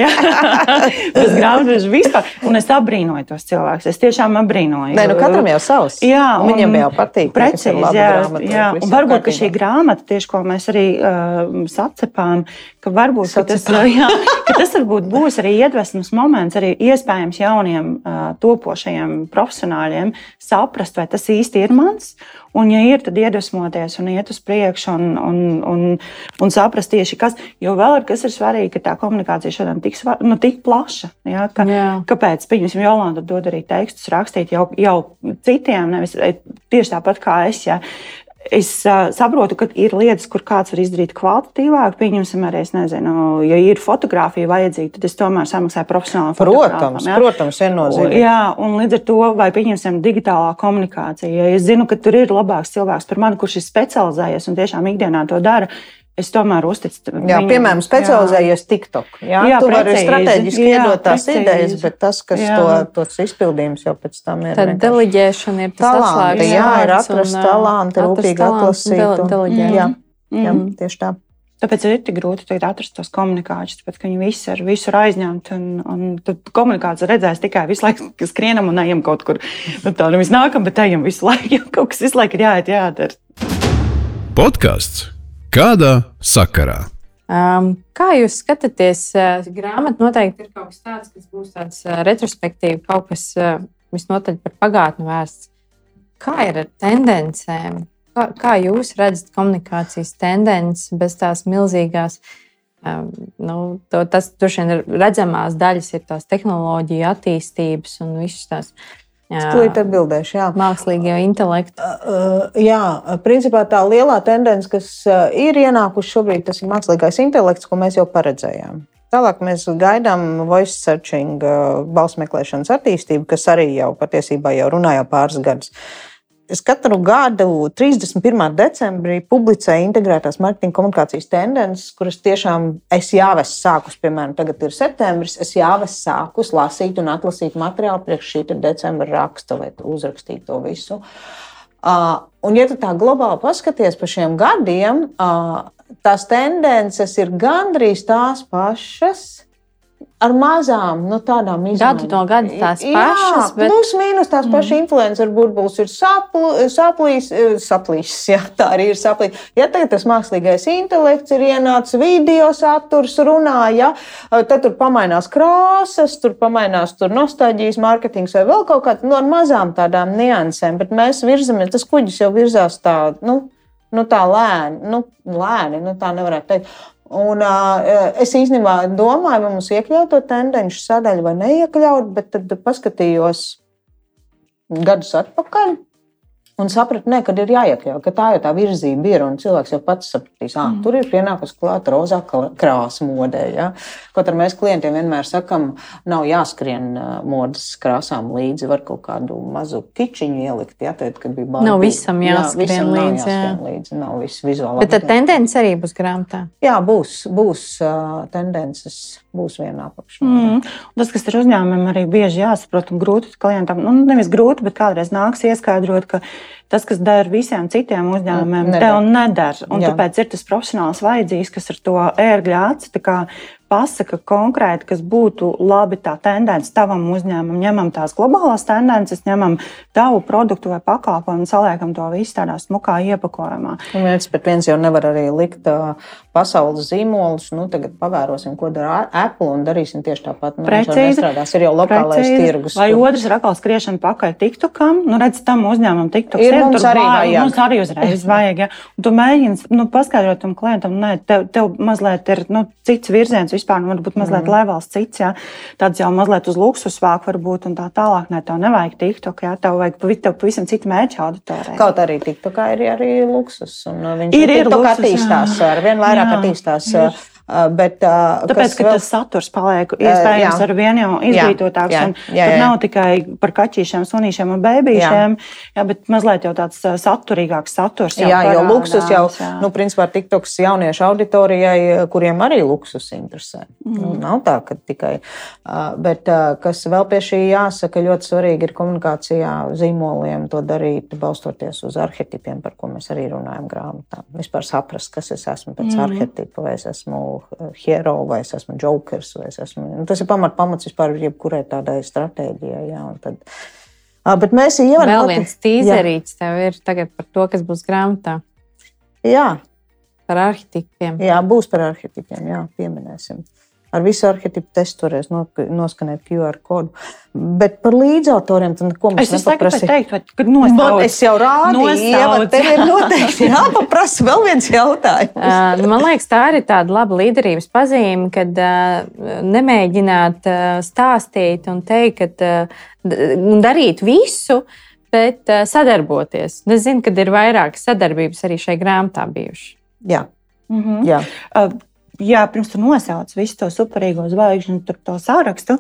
Speaker 4: (laughs) Tas grāmatvedis vispār. Un es apbrīnoju apbrīnoju tos cilvēkus. Es tiešām apbrīnoju.
Speaker 3: Nē, nu katram jau savs.
Speaker 4: Jā,
Speaker 3: viņam jau patīk.
Speaker 4: Precīzi, jā, grāmata, jā. Un varbūt ka šī grāmata, tieši ko mēs arī uh, sacepām, ka varbūt ka tas, (laughs) jā, ka tas varbūt būs arī iedvesmas moments arī iespējams jauniem uh, topošajiem profesionāļiem saprast, vai tas īsti ir mans. Un, ja ir, tad iedvesmoties un iet uz priekšu un, un, un, un saprast tieši kas. Jo vēl ir kas ir svarīgi, ka tā komunikācija šodien tik, nu, tik plaša. Ja, ka, Jā. kāpēc? Pieņemsim, Jolanta dod arī tekstus rakstīt jau, jau citiem, nevis tieši tāpat kā es. Ja. Es uh, saprotu, ka ir lietas, kur kāds var izdarīt kvalitatīvāk. Pieņemsim, arī es nezinu, ja ir fotografija vajadzīga, tad es tomēr samaksāju profesionāli.
Speaker 3: Protams, ja? protams, viennozīmīgi.
Speaker 4: Jā, un līdz ar to, vai pieņemsim digitālā komunikācija. Ja es zinu, ka tur ir labāks cilvēks par mani, kurš ir specializējies un tiešām ikdienā to dara, es tomēr uzticu.
Speaker 3: Jā, viņam, piemēram, specializējies jā. TikTok. Jā, jā tu vari strateģiski iedot tās precīzi. idejas, bet tas, kas jā. to, tos izpildījums jau pēc tam ir.
Speaker 2: Tad deleģēšana ir tas
Speaker 3: talanti, jā, ir atrast un, talanti, rūpīgi atlasīt. Un, jā, mm. jā, tieši tā.
Speaker 4: Tāpēc ir tik grūti atrast tos komunikācijas, tāpēc, ka viņi visi ir visur aizņemti. Un, un tad komunikācija redzēs tikai visu laiku, ka skrienam un ejam kaut kur. Nu, tā nevis nākam, bet ejam visu laiku. (laughs) Kaut kas visu laiku ir jāiet, jādara.
Speaker 1: Podkāsts Kādā sakarā?
Speaker 2: Um, kā jūs skatāties? Uh, grāmata noteikti ir kaut kas tāds, kas būs tāds uh, retrospektīvs, kaut kas uh, visnotaļ par pagātni vērsts. Kā ir ar tendencēm? Kā, kā jūs redzat komunikācijas tendences bez tās milzīgās? Um, nu, to, tas droši vien ir redzamās daļas, ir tās tehnoloģija attīstības un visas tās
Speaker 3: Tūlīt atbildēšu. Jā.
Speaker 2: Mākslīgā intelekta.
Speaker 3: Uh, jā, principā tā lielā tendence, kas ir ienākusi šobrīd, tas ir mākslīgais intelekts, ko mēs jau paredzējām. Tālāk mēs gaidām voice searching, balss meklēšanas attīstību, kas arī jau patiesībā jau runāja pāris gadus. Es katru gadu 31. decembrī publicēju integrētās marketinga komunikācijas tendences, kuras tiešām es esmu sākus, piemēram, tagad ir septembris, es esmu sākus lasīt un atlasīt materiālu priekš šī decembra raksta, lai uzrakstītu to visu. Uh, un, ja tu tā globāli paskaties pa šiem gadiem, uh, tās tendences ir gandrīz tās pašas ar mazām, nu, tādām
Speaker 2: izmaiņām. Gadu no gada tās pašas.
Speaker 3: Jā, bet... plus mīnus tās mm. pašas influencer burbulis ir saplu, saplīs, eh, saplīs, (laughs) jā, tā arī ir saplīs. Ja tagad tas mākslīgais intelekts ir ienācis video saturs runā, ja, eh, tad tur pamainās krāsas, tur pamainās tur nostāģijas, mārketings vai vēl kaut kāda, nu, ar mazām tādām niansēm, bet mēs virzamies, tas kuģis jau virzās tā, nu, nu tā lēni, nu, lēni, nu tā nevarētu teikt. Un, uh, es īstenībā domāju, vai mums iekļaut to tendenci sadaļu vai neiekļaut, bet tad paskatījos gadus atpakaļ. Un sapratu, ne, kad ir jāiekļauj, ka tā jau tā virzība ir. Un cilvēks jau pats sapratīs, ka mm. tur ir pienākusi klāta rozā krāsa modē. Ja? Kaut arī mēs klientiem vienmēr sakām, nav jāskrien modes krāsām līdzi, var kaut kādu mazu kičiņu ielikt. Ja? Tad, kad bija
Speaker 2: bāra, nav visam jāskrien, jā, visam līdzi. Nav jāskrien
Speaker 3: jā. līdzi. Nav viss vizuāli.
Speaker 2: Bet tā tendence arī būs grāmatā.
Speaker 3: Jā, būs, būs uh, tendences, būs vienā apakšā.
Speaker 4: Mm. Tas, kas ir uzņēmumiem, arī bieži jāsaprot un grūti klientam, nu, nevis grūti, bet kādreiz nāks ieskaidrot, ka tas, kas der visiem citiem uzņēmumiem, nedar. tev neder. Un Jā. tāpēc ir tas profesionāls vajadzīgs, kas ar to ērgļa aci pasaka konkrēti, kas būtu labi tā tendence tavam uzņēmumam. Ņemam tās globālās tendences, ņemam tavu produktu vai pakalpojumu un saliekam to visu tādā smukā iepakojumā.
Speaker 3: Un viens pret viens jau nevar arī likt pasaules zīmolus. Nu, tagad pavērosim, ko dara Apple un darīsim tieši tāpat. Nu,
Speaker 4: Precīzi.
Speaker 3: Tas ir jau lokālais precīzi. tirgus.
Speaker 4: Vai otrs ir atkal skriešana pakaļ TikTokam? Nu, redz, tam uzņēmumam TikToks
Speaker 3: ir. ir mums arī vajag.
Speaker 4: Mums arī uzreiz vajag. Ja? Tu mēģini nu, paskaidrot tam klientam, nē, tev, tev mazliet ir nu, cits virziens vispār, nu, varbūt mazliet mm. levels cits, ja? tāds jau mazliet uz luksus vāk varbūt un tā tālāk. Nē, tev nevajag TikTok, ja? tev vajag tev pavisam citu mērķu auditoriju.
Speaker 3: Kaut arī TikTokā ir arī luksus. Un uh, viņš ir, ir luksus, attīstās, jā. ar vien vairāk jā, attīstās. Ir. Uh, Uh, bet,
Speaker 4: uh, Tāpēc, ka vēl... tas saturs paliek iespējams uh, ar vien jau izglītotāks. Jā, jā, jā, jā. Tur nav tikai par kaķīšiem, sunīšiem un. Jā, bet mazliet jau tāds saturīgāks saturs.
Speaker 3: Jā, parādās, jo luksus jau, jā. nu, principā, TikToks jauniešu auditorijai, kuriem arī luksus interesē. Mm. Nu, nav tā, ka tikai. Bet kas vēl pie šī jāsaka, ļoti svarīgi ir komunikācijā zīmoliem to darīt, balstoties uz arhetipiem, par ko mēs arī runājam grāmatā. Vispār saprast, kas es esmu pēc mm. arhetipa, vai es esmu hero, vai es esmu jokers, vai es esmu. Nu, tas ir pamat, pamats vispār jebkurai tādai stratēģijai. Jā, tad, bet mēs jau
Speaker 2: vēl pati... viens tīzerīts tev ir tagad par to, kas būs grāmatā.
Speaker 3: Jā.
Speaker 2: Par arhitektiem.
Speaker 3: Jā, būs par arhitektiem, jā, pieminēsim ar visu arhitektu testu varēs noskanēt QR kodu. Bet par līdzautoriem tam neko mēs
Speaker 4: nepaprasām.
Speaker 3: Es jau rādīju, ka tev ir noteikti (laughs) jāpaprasa vēl viens jautājums.
Speaker 2: man liekas, tā ir tāda laba līderības pazīme, kad nemēģināt stāstīt un teikt, ka, un darīt visu. Bet sadarboties. Es zinu, ka ir vairākas sadarbības arī šai grāmatā bijušas.
Speaker 3: Jā, mm -hmm. Jā.
Speaker 4: Jā, pirms tu nosauc visu to superīgo zvaigžņu to sārakstu,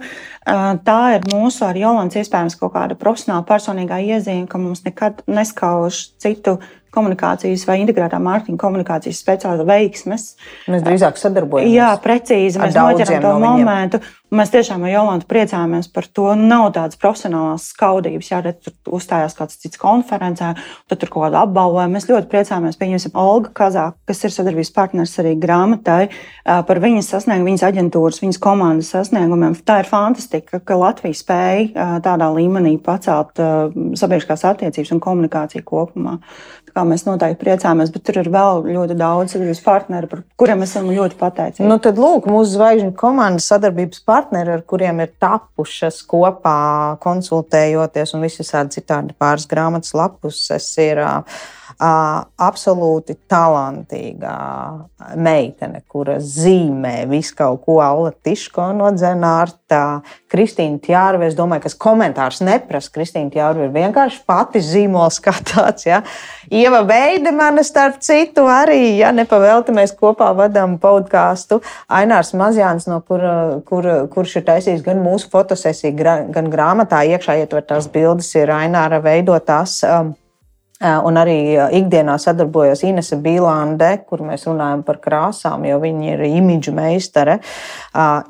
Speaker 4: tā ir mūsu ar Jolants iespējams kaut kāda profesionāla personīgā iezīme, ka mums nekad neskauž citu komunikācijas vai integrētā mārketinga komunikācijas speciālistu veiksmes.
Speaker 3: Mēs drīzāk sadarbojamies.
Speaker 4: Jā, precīzi. Mēs noķeram to no momentu. Mēs tiešām ar Jolantu priecājamies par to. Nav tādas profesionālās skaudības, ja tur uzstājās kāds cits konferencē, tad tur kaut kāda apbalvojuma. Mēs ļoti priecājamies. Pieņemsim, Olga Kazāka, kas ir sadarbības partneris arī grāmatai, par viņas sasniegumiem, viņas aģentūras, viņas komandas sasniegumiem. Tā ir fantastika, ka Latvija spēja tādā līmenī pacelt sabiedriskās attiecības un komunikāciju kopumā kā mēs noteikti priecājamies, bet tur ir vēl ļoti daudz sadarbības partneri, par kuriem esam ļoti pateicīgi.
Speaker 3: Nu, tad, lūk, mūsu zvaigžņu komandas sadarbības partneri, ar kuriem ir tapušas kopā, konsultējoties un visādi citādi pāris grāmatas lapuses, ir uh, absolūti talantīga meitene, kura zīmē visu kaut ko. Alla Tiško no Dzenārta, Kristīna Tjārve. Es domāju, ka komentārs neprasa. Kristīna Tjārve ir vienkārši pati zīmols kā tāds. Ja? Ieva Veidemane, starp citu, arī, ja nepavēlti mēs kopā vadām podkāstu. Ainārs Mazjāns, no kur, kur, kurš ir taisījis gan mūsu fotosesiju, gan grāmatā iekšā ietvertās bildes, ir Aināra veidotās. Um, Un arī ikdienā sadarbojos Inese Bīlānde, kur mēs runājam par krāsām, jo viņa ir imidžu meistare.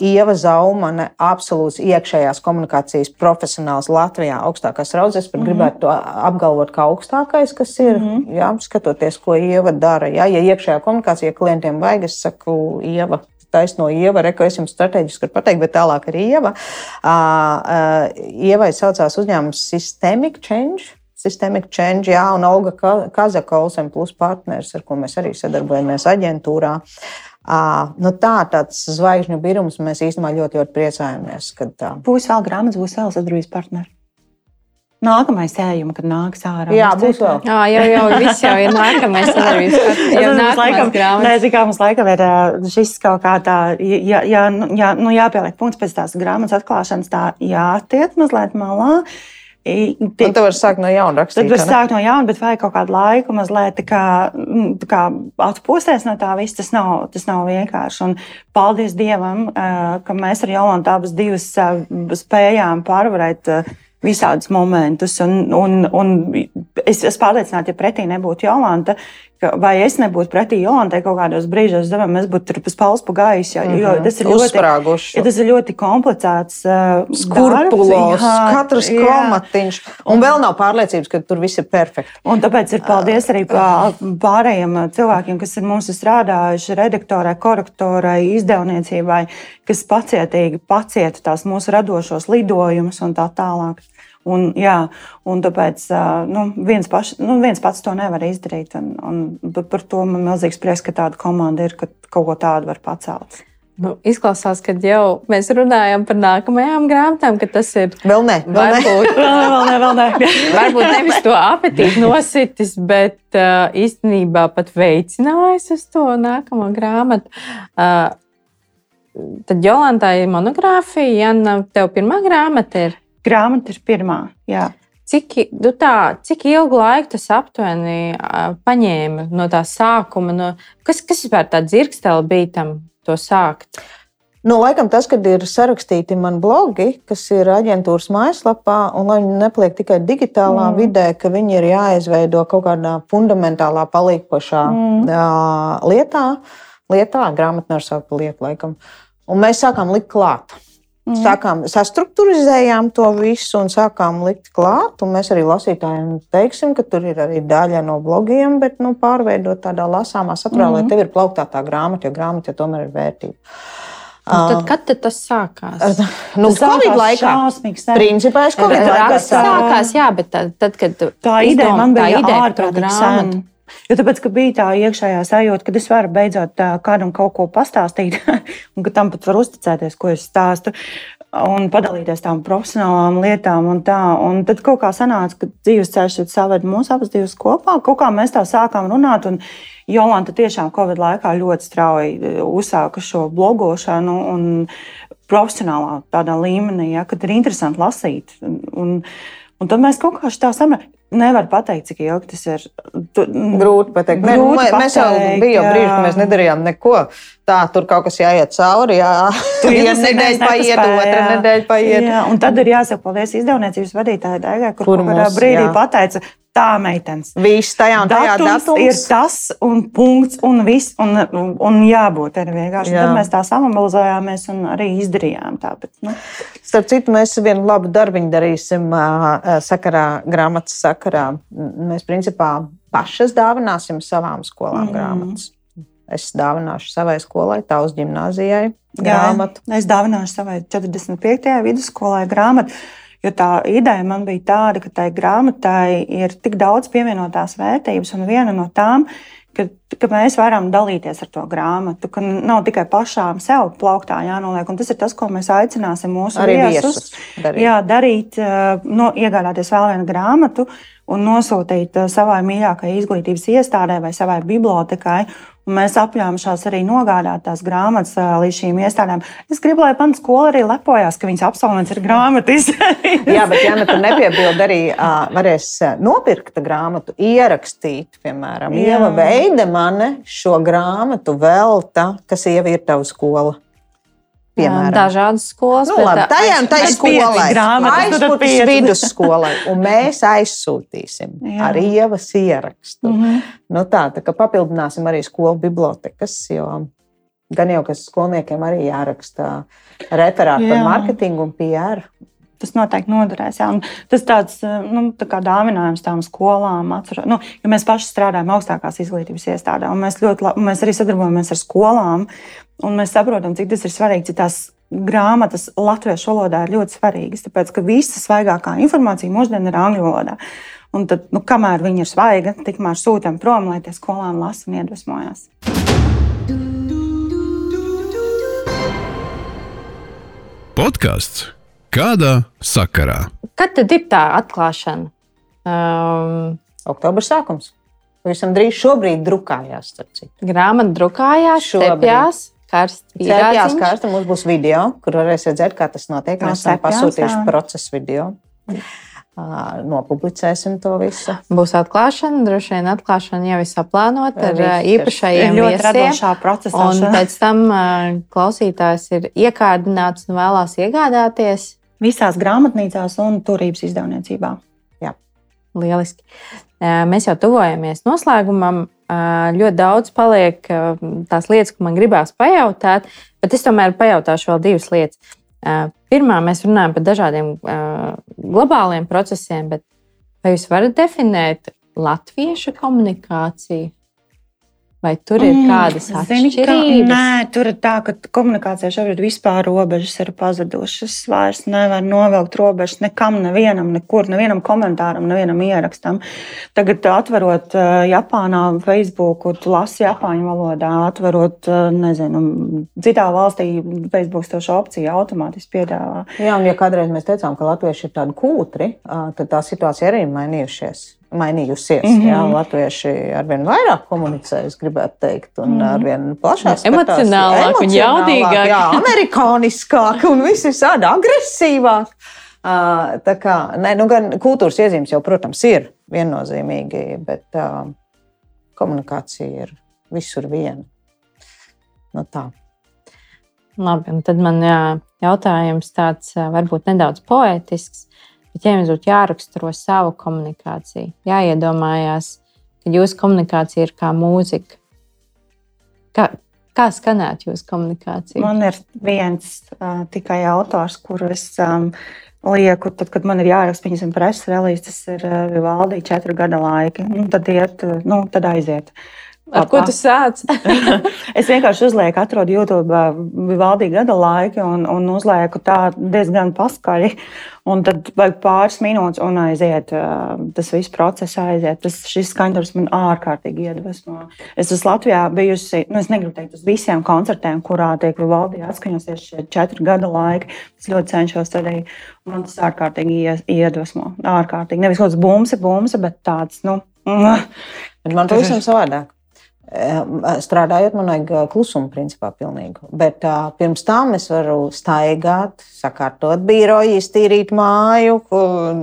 Speaker 3: Ieva Zaumane, absolūts iekšējās komunikācijas profesionāls Latvijā, augstākās raudzes, bet mm -hmm. gribētu to apgalvot kā augstākais, kas ir, mm -hmm. jā, skatoties, ko Ieva dara. Jā, ja iekšējā komunikācija klientiem vajag, es saku, Ieva, taisno ieva, reko es jums strateģiski varu pateikt, bet tālāk arī ieva. Uh, uh, Ievai saucās uzņēmums Systemic Change. Systemic Change, jā, un Olga Kazaka, Olsen Plus partneris, ar ko mēs arī sadarbojamies aģentūrā. Uh, nu tā, tāds zvaigžņu birums mēs īstenībā ļoti, ļoti priecājamies. Kad, uh,
Speaker 4: būs vēl grāmatas, būs vēl sadarbības partneri. Nākamais ējums, kad nāks ārā.
Speaker 3: Jā, būs vēl.
Speaker 2: Jā, jau, jau viss jau ir nākamais sadarbības partneris. (laughs) Jau nākamais grāmatas.
Speaker 4: Nē, kā mums laikam ir šis kaut kā tā, jā, jā, jā, nu, jāpieliek punkts pēc tās grāmatas atklāšanas, tā jātiek mazliet malā.
Speaker 3: Un tu vari sākt no jauna rakstīt.
Speaker 4: Tad var sākt no jauna, bet vajag kaut kādu laiku, mazliet tā kā, mm, tā kā atpūsties no tā visa. Tas nav, tas nav vienkārši. Un paldies Dievam, ka mēs ar Jolantu abas divas spējām pārvarēt visādus momentus. Un, un, un es esmu pārliecināta, ja pretī nebūtu Jolanta, vai es nebūtu pretī Jolantai kaut kādos brīžos, domāju, mēs būtu tur pa spalvu pa gaisu. Jo, jo
Speaker 3: mhm. tas ir ļoti,
Speaker 4: ja tas ir ļoti komplicēts. Uh,
Speaker 3: Skurpulos, katrs komatiņš. Un vēl nav pārliecības, ka tur viss ir perfekti.
Speaker 4: Un tāpēc ir paldies arī pārējiem cilvēkiem, kas ir mums strādājuši, redaktorai, korektorai, izdevniecībai, kas pacietīgi pacieta tās mūsu radošos lidojumus un tā tālāk. Un, jā, un tāpēc nu, viens, paš, nu, viens pats to nevar izdarīt. Un, un par to man ir milzīgs prieks, ka tāda komanda ir, ka kaut ko tādu var pacelt.
Speaker 2: Nu, izklausās, ka jau mēs runājam par nākamajām grāmatām, ka tas ir.
Speaker 3: Vēl nē,
Speaker 4: vēl varbūt, nē. (laughs) vēl nē, vēl nē. (laughs)
Speaker 2: varbūt nevis to apetīti nositis, bet uh, īstenībā pat veicinājis uz to nākamo grāmatu. Uh, tad Jolantai ir monogrāfija, ja tev pirmā grāmata ir.
Speaker 4: Grāmata ir pirmā. Jā.
Speaker 2: Cik, nu tā, cik ilgu laiku tas aptuveni paņēma no tā sākuma? No, kas, kas vispār tā dzirkstele bija tam to sākt?
Speaker 3: Nu, laikam tas, kad ir sarakstīti mani blogi, kas ir aģentūras mājaslapā, un lai viņi nepaliek tikai digitālā mm. vidē, ka viņi ir jāizveido kaut kādā fundamentālā palīkošā mm. uh, lietā, lietā grāmatnē ar savu lietu, laikam. Un mēs sākām likt klāt. Mm. Sākām, sastruktūrizējām to visu un sākām likt klāt. Mēs arī lasītājiem teiksim, ka tur ir arī daļa no blogiem, bet nu, pārveidot tādā lasāmā saturā, mm. lai tev ir plauktā tā grāmata, jo grāmata ja tomēr ir vērtība.
Speaker 2: Un tad, kad tad tas sākās?
Speaker 3: Nu, tas Covid laikā. Principā es Covid laikā.
Speaker 2: Tas sākās, jā, bet tad, tad kad
Speaker 4: tā ideja man bija ārprātīgi sen. Jo tāpēc, ka bija tā iekšējā sajūta, ka es varu beidzot kādam kaut ko pastāstīt, (laughs) un ka tam pat var uzticēties, ko es stāstu. Un padalīties tām profesionālām lietām, un tā. Un tad kaut kā sanāca, ka dzīves ceļš saved mūsu abas divas kopā. Kaut kā mēs tā sākām runāt, un Jolanta tiešām Covid laikā ļoti strauji uzsāka šo blogošanu. Un, profesionālā tādā līmenī, ja, kad ir interesanti lasīt. Un, un tad mēs kaut kā tā saprotam, Nevar pateikt, cik ilgi tas ir.
Speaker 3: Tu, grūti pateikt. Grūti nu, pateikt, mēs jau bijām brīži, kad mēs nedarījām neko. Tā tur kaut kas jāiet cauri. Jā, tur ir nedēļa paiet, otra nedēļa paiet. Jā,
Speaker 4: un tad ir jāsaka paldies izdevniecības vadītājai Daigai, kur, kur brīdī jā. pateica, tā meitenes.
Speaker 3: Viss tajā un tajā
Speaker 4: Datums
Speaker 3: datums.
Speaker 4: ir tas, un punkts, un viss, un, un, jābūt arī vienkārši.
Speaker 3: Jā.
Speaker 4: Tad mēs tā samobilizējāmies un arī izdarījām tā. Bet, nu,
Speaker 3: Starp citu, mēs vienu labu darbu darīsim sakarā, grāmatas sakarā. Mēs principā pašas dāvināsim savām skolām
Speaker 4: Mhm.
Speaker 3: grāmatas. Es dāvināšu savai skolai, tavs gimnājai
Speaker 4: Jā,
Speaker 3: grāmatu.
Speaker 4: Es dāvināšu savai 45. vidusskolai grāmatu. Jo tā ideja man bija tāda, ka tai grāmatai ir tik daudz pievienotās vērtības, un viena no tām, ka, ka mēs varam dalīties ar to grāmatu, ka nav tikai pašām sev plauktā jānoliek. Tas ir tas, ko mēs aicināsim mūsu
Speaker 3: Arī
Speaker 4: viesus.
Speaker 3: darīt.
Speaker 4: Jā, darīt, no, iegādāties vēl vienu grāmatu un nosūtīt savai mīļākajai izglītības iestādē vai savai bibliotekai. Mēs apņēmušās arī nogādāt tās grāmatas līdz šīm iestādēm. Es gribu, lai mana skola arī lepojās, ka viņas absolvents ir grāmatas. (laughs)
Speaker 3: Jā, bet ja nu tur nepiebilst, arī varēs nopirkt grāmatu, ierakstīt, piemēram. Ieva Veidemane šo grāmatu velta, kas Ieva ir tava skola. Piemēram.
Speaker 2: Dažādas skolas.
Speaker 3: Nu, labi, tajā un tajā
Speaker 4: aiz pieci
Speaker 3: skolai,
Speaker 4: grāmatas, tad
Speaker 3: aizpūtas
Speaker 4: pieci.
Speaker 3: vidusskolai, un mēs (laughs) aizsūtīsim
Speaker 4: Jā.
Speaker 3: arī ievas ierakstu.
Speaker 4: Mhm.
Speaker 3: Nu tā, tā kā papildināsim arī skolu bibliotekas, jo gan jau, ka skolniekiem arī jāraksta referāti par
Speaker 4: Jā.
Speaker 3: mārketingu un PR.
Speaker 4: Tas noteikti noderēs. Jā. Un Tas tāds nu, tā dāvinājums tām skolām, atceru, nu, mēs paši strādājam augstākās izglītības iestādē, un mēs, ļoti, la- mēs arī sadarbojamies ar skolām. Un Mēs saprotam, cik tas ir svarīgi. cik Tās grāmatas latviešu valodā ir ļoti svarīgas, tāpēc ka visa svaigākā informācija mūsdienās ir angļu valodā. Un tad, nu, kamēr viņa ir svaiga, tikmēr sūtām prom, lai tie skolēni lasa un iedvesmojas.
Speaker 1: Podkāsts kādā sakarā?
Speaker 2: Kad tad ir tā atklāšana? Um,
Speaker 3: Oktobra sākums. Pavisam drīz šobrīd drukājās.
Speaker 2: grāmata drukājās,
Speaker 3: Šobrīd.
Speaker 2: stepjās, karsts
Speaker 3: Cēpjās
Speaker 2: pierādziņš.
Speaker 3: kārta mums būs video, kur varēs redzēt, kā tas notiek.
Speaker 4: No
Speaker 3: Mēs esam pasūtījuši
Speaker 4: jā.
Speaker 3: procesu video. Ā, Nopublicēsim to visu.
Speaker 2: Būs atklāšana, droši vien atklāšana jau ir saplānota ar īpašajiem viesiem. Un pēc tam klausītājs ir iekārdināts un vēlās iegādāties.
Speaker 4: Visās grāmatnīcās un turības izdevniecībā.
Speaker 2: Lieliski. Ā, Mēs jau tuvojamies noslēgumam. Ļoti daudz paliek tās lietas, ko man gribās pajautāt, bet es tomēr pajautāšu vēl divas lietas. Pirmā, mēs runājam par dažādiem globāliem procesiem, bet vai jūs varat definēt latviešu komunikāciju? Vai tur ir kādas
Speaker 4: Mm, zini, ka-
Speaker 2: atšķirības?
Speaker 4: Nē, tur ir tā, ka komunikācijā šobrīd vispār robežas ir pazudušas. Vairs nevar novilkt robežas nekam, nevienam, nekur, nevienam komentāram, nevienam ierakstam. Tagad, atverot eh, Japānā Facebook, tu lasi Japāņu valodā, atverot, eh, nezinu, citā valstī Facebook to šo opciju automātiski piedāvā.
Speaker 3: Jā, un ja kādreiz mēs teicām, ka latvieši ir tādi kūtri, ā, tad tā situācija arī ir mainījusies. Mainījusies. Mm. -hmm. jā, latvieši ar vien vairāk komunicē, es gribētu teikt, un mm -hmm. ar vien plašāk. skatās.
Speaker 2: Emocionālāk un
Speaker 3: Emocionālāk,
Speaker 2: jaudīgāk.
Speaker 3: Jā, amerikāniskāk un viss ir tāda agresīvāk. Uh, tā kā, ne, nu, gan kultūras iezīmes jau, protams, ir viennozīmīgi, bet uh, komunikācija ir visur viena. Nu, tā.
Speaker 2: Labi, un tad man jā, jautājums tāds varbūt nedaudz poetisks. Bet, ja jums būtu jāraksturo savu komunikāciju, jāiedomājās, ka jūsu komunikācija ir kā mūzika, kā, kā skanētu jūsu komunikācija?
Speaker 4: Man ir viens uh, tikai autors, kuru es um, lieku, tad, kad man ir jāraksta viņas preses relīze, tas ir uh, Vivaldi četru gada laiki. Nu, tad, iet, uh, nu, tad aiziet.
Speaker 2: Ar ko tu sāc? (laughs) (laughs)
Speaker 4: es vienkārši uzlieku, atrodu YouTube Vivaldi gada laiki un, un uzlieku tā diezgan paskaļi. Un tad vajag pāris minūtes un aiziet. Tas viss process aiziet. Tas, šis skaņdarbs man ārkārtīgi iedvesmo. Es esmu Latvijā bijusi, nu es negribu teikt, uz visiem koncertiem, kurā tiek Vivaldi atskaņosies šie četri gada laiki. Es ļoti cenšos arī. un Man tas ārkārtīgi ie- iedvesmo. Ārkārtīgi. Nevis kaut kāds bumsa, bumsa, bet tāds, nu. (laughs)
Speaker 3: Bet man pavisam savādāk. Eh, Strādājot, man vajag eh, klusumu, principā, pilnīgu. Bet uh, pirms tam es varu staigāt, sakārtot biroju, iztīrīt māju, un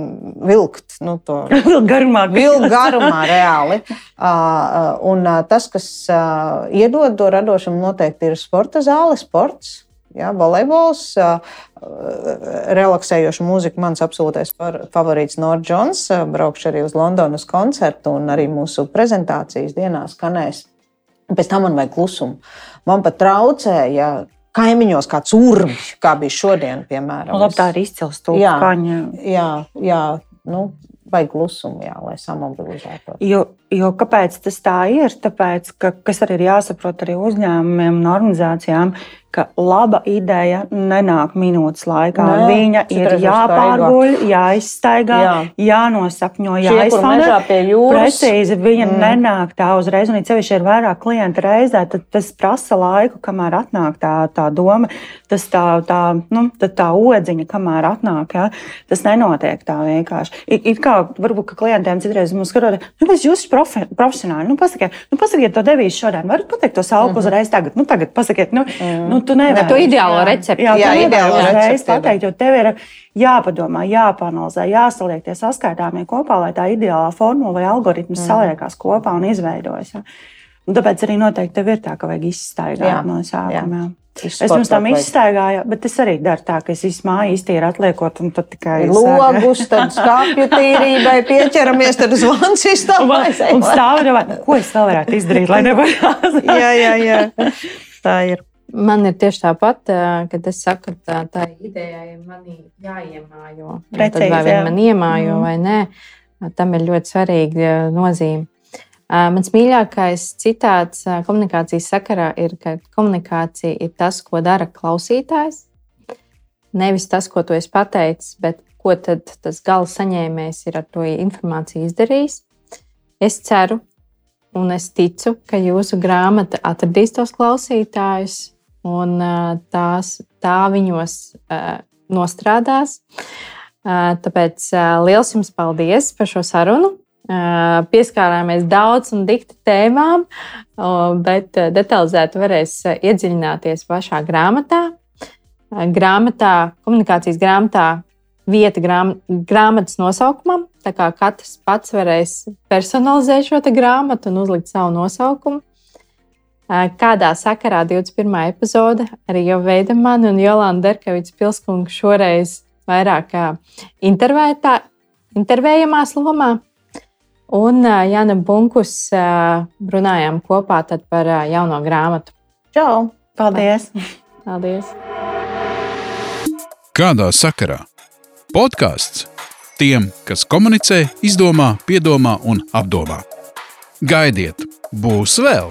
Speaker 3: vilkt nu, to (laughs)
Speaker 4: Vēl garumā.
Speaker 3: vilku garumā, reāli. Uh, un uh, tas, kas uh, iedod to radošumu, noteikti ir sporta zāle, sports. Ja, volejbols, relaksējoša mūzika, mans absolūtais favorīts Nord Jones. Braukšu arī uz Londonas koncertu un arī mūsu prezentācijas dienā skanēs. Pēc tam man vajag klusumu. Man pat traucēja kaimiņos kāds urmjš, kā bija šodien, piemēram.
Speaker 4: Nu, labi, tā ir izcila stūra.
Speaker 3: Jā, jā, nu, vajag klusumu, jā, lai samobilizētos.
Speaker 4: Jo, jo kāpēc tas tā ir? Tāpēc, ka, kas arī ir jāsaprot arī uzņēmumiem un organizācijām, ka laba ideja nenāk minūtes laikā. Nē, Viņa ir jāpārguļ, jāizstaigā, jā. jānosapņo, jāizfanē. Precīzi, viņa mm. nenāk tā uzreiz, un sevišķi ir vairāk klientu reizē, tad tas prasa laiku, kamēr atnāk tā, tā doma, tas tā, tā, nu, tā odziņa, kamēr atnāk. Ja? Tas nenotiek tā vienkārši. Ir, ir kā varbūt ka klientiem citreiz mums skatās, nu, es jūsu profi, profesionāli, nu, pasakiet, nu, pasakiet to devīzi šodien, varat pateikt to salku mm -hmm. uzreiz tagad, nu, tagad pasakiet, nu, mm. nu tu nevari.
Speaker 2: To ideālo recepti.
Speaker 4: Jā, jā, jā ideālo recepti pateikt, jo tev ir jāpadomā, jāpanalizē, jāsaliek tie saskaitāmie kopā, lai tā ideālā formula vai algoritms mm. saliekās kopā un izveidojas. Ja. Un tāpēc arī noteikti tev ir tā, ka vajag izstaigāt jā. no sākuma. Jā. Es pirms tam izstaigāju, bet es arī daru tā, ka es visu māju iztīru atliekot, un tad tikai
Speaker 3: logus, tad (laughs) skāpju tīrībai pieķeramies, tad zvans izstāvā.
Speaker 4: Un stāv, ko es vēl varētu izdarīt, lai nebūtu. (laughs)
Speaker 3: jā, jā, jā. Tā ir.
Speaker 2: Man ir tieši tāpat, kad es saku, tā, tā ideja ir manī jāiemājo. Precīzi, vai viņi man iemājo mm. vai nē, tam ir ļoti svarīga nozīme. Mans mīļākais citāts komunikācijas sakarā ir, ka komunikācija ir tas, ko dara klausītājs. Nevis tas, ko tu esi pateicis, bet ko tas gala saņēmējs ir ar to informāciju izdarījis. Es ceru, un es ticu, ka jūsu grāmata atradīs tos klausītājus, un tās, tā viņos nostrādās. Tāpēc liels jums paldies par šo sarunu. Pieskārāmies daudz un dikti tēmām, bet detalizēti varēs iedziļināties pašā grāmatā. Grāmatā, komunikācijas grāmatā, vieta grām, grāmatas nosaukumam. Tā kā katrs pats varēs personalizēt šo grāmatu un uzlikt savu nosaukumu. Kādā sakarā 21. epizode arī jau veida mani un Jolanda Derkeviča pilskungu šoreiz vairāk intervējamās lomā. Un Jāna Bunkus runājām kopā par jauno grāmatu.
Speaker 3: Čau!
Speaker 4: Paldies! (laughs)
Speaker 2: Paldies!
Speaker 1: Kādā sakarā? Podkāsts tiem, kas komunicē, izdomā, piedomā un apdomā. Gaidiet, būs vēl!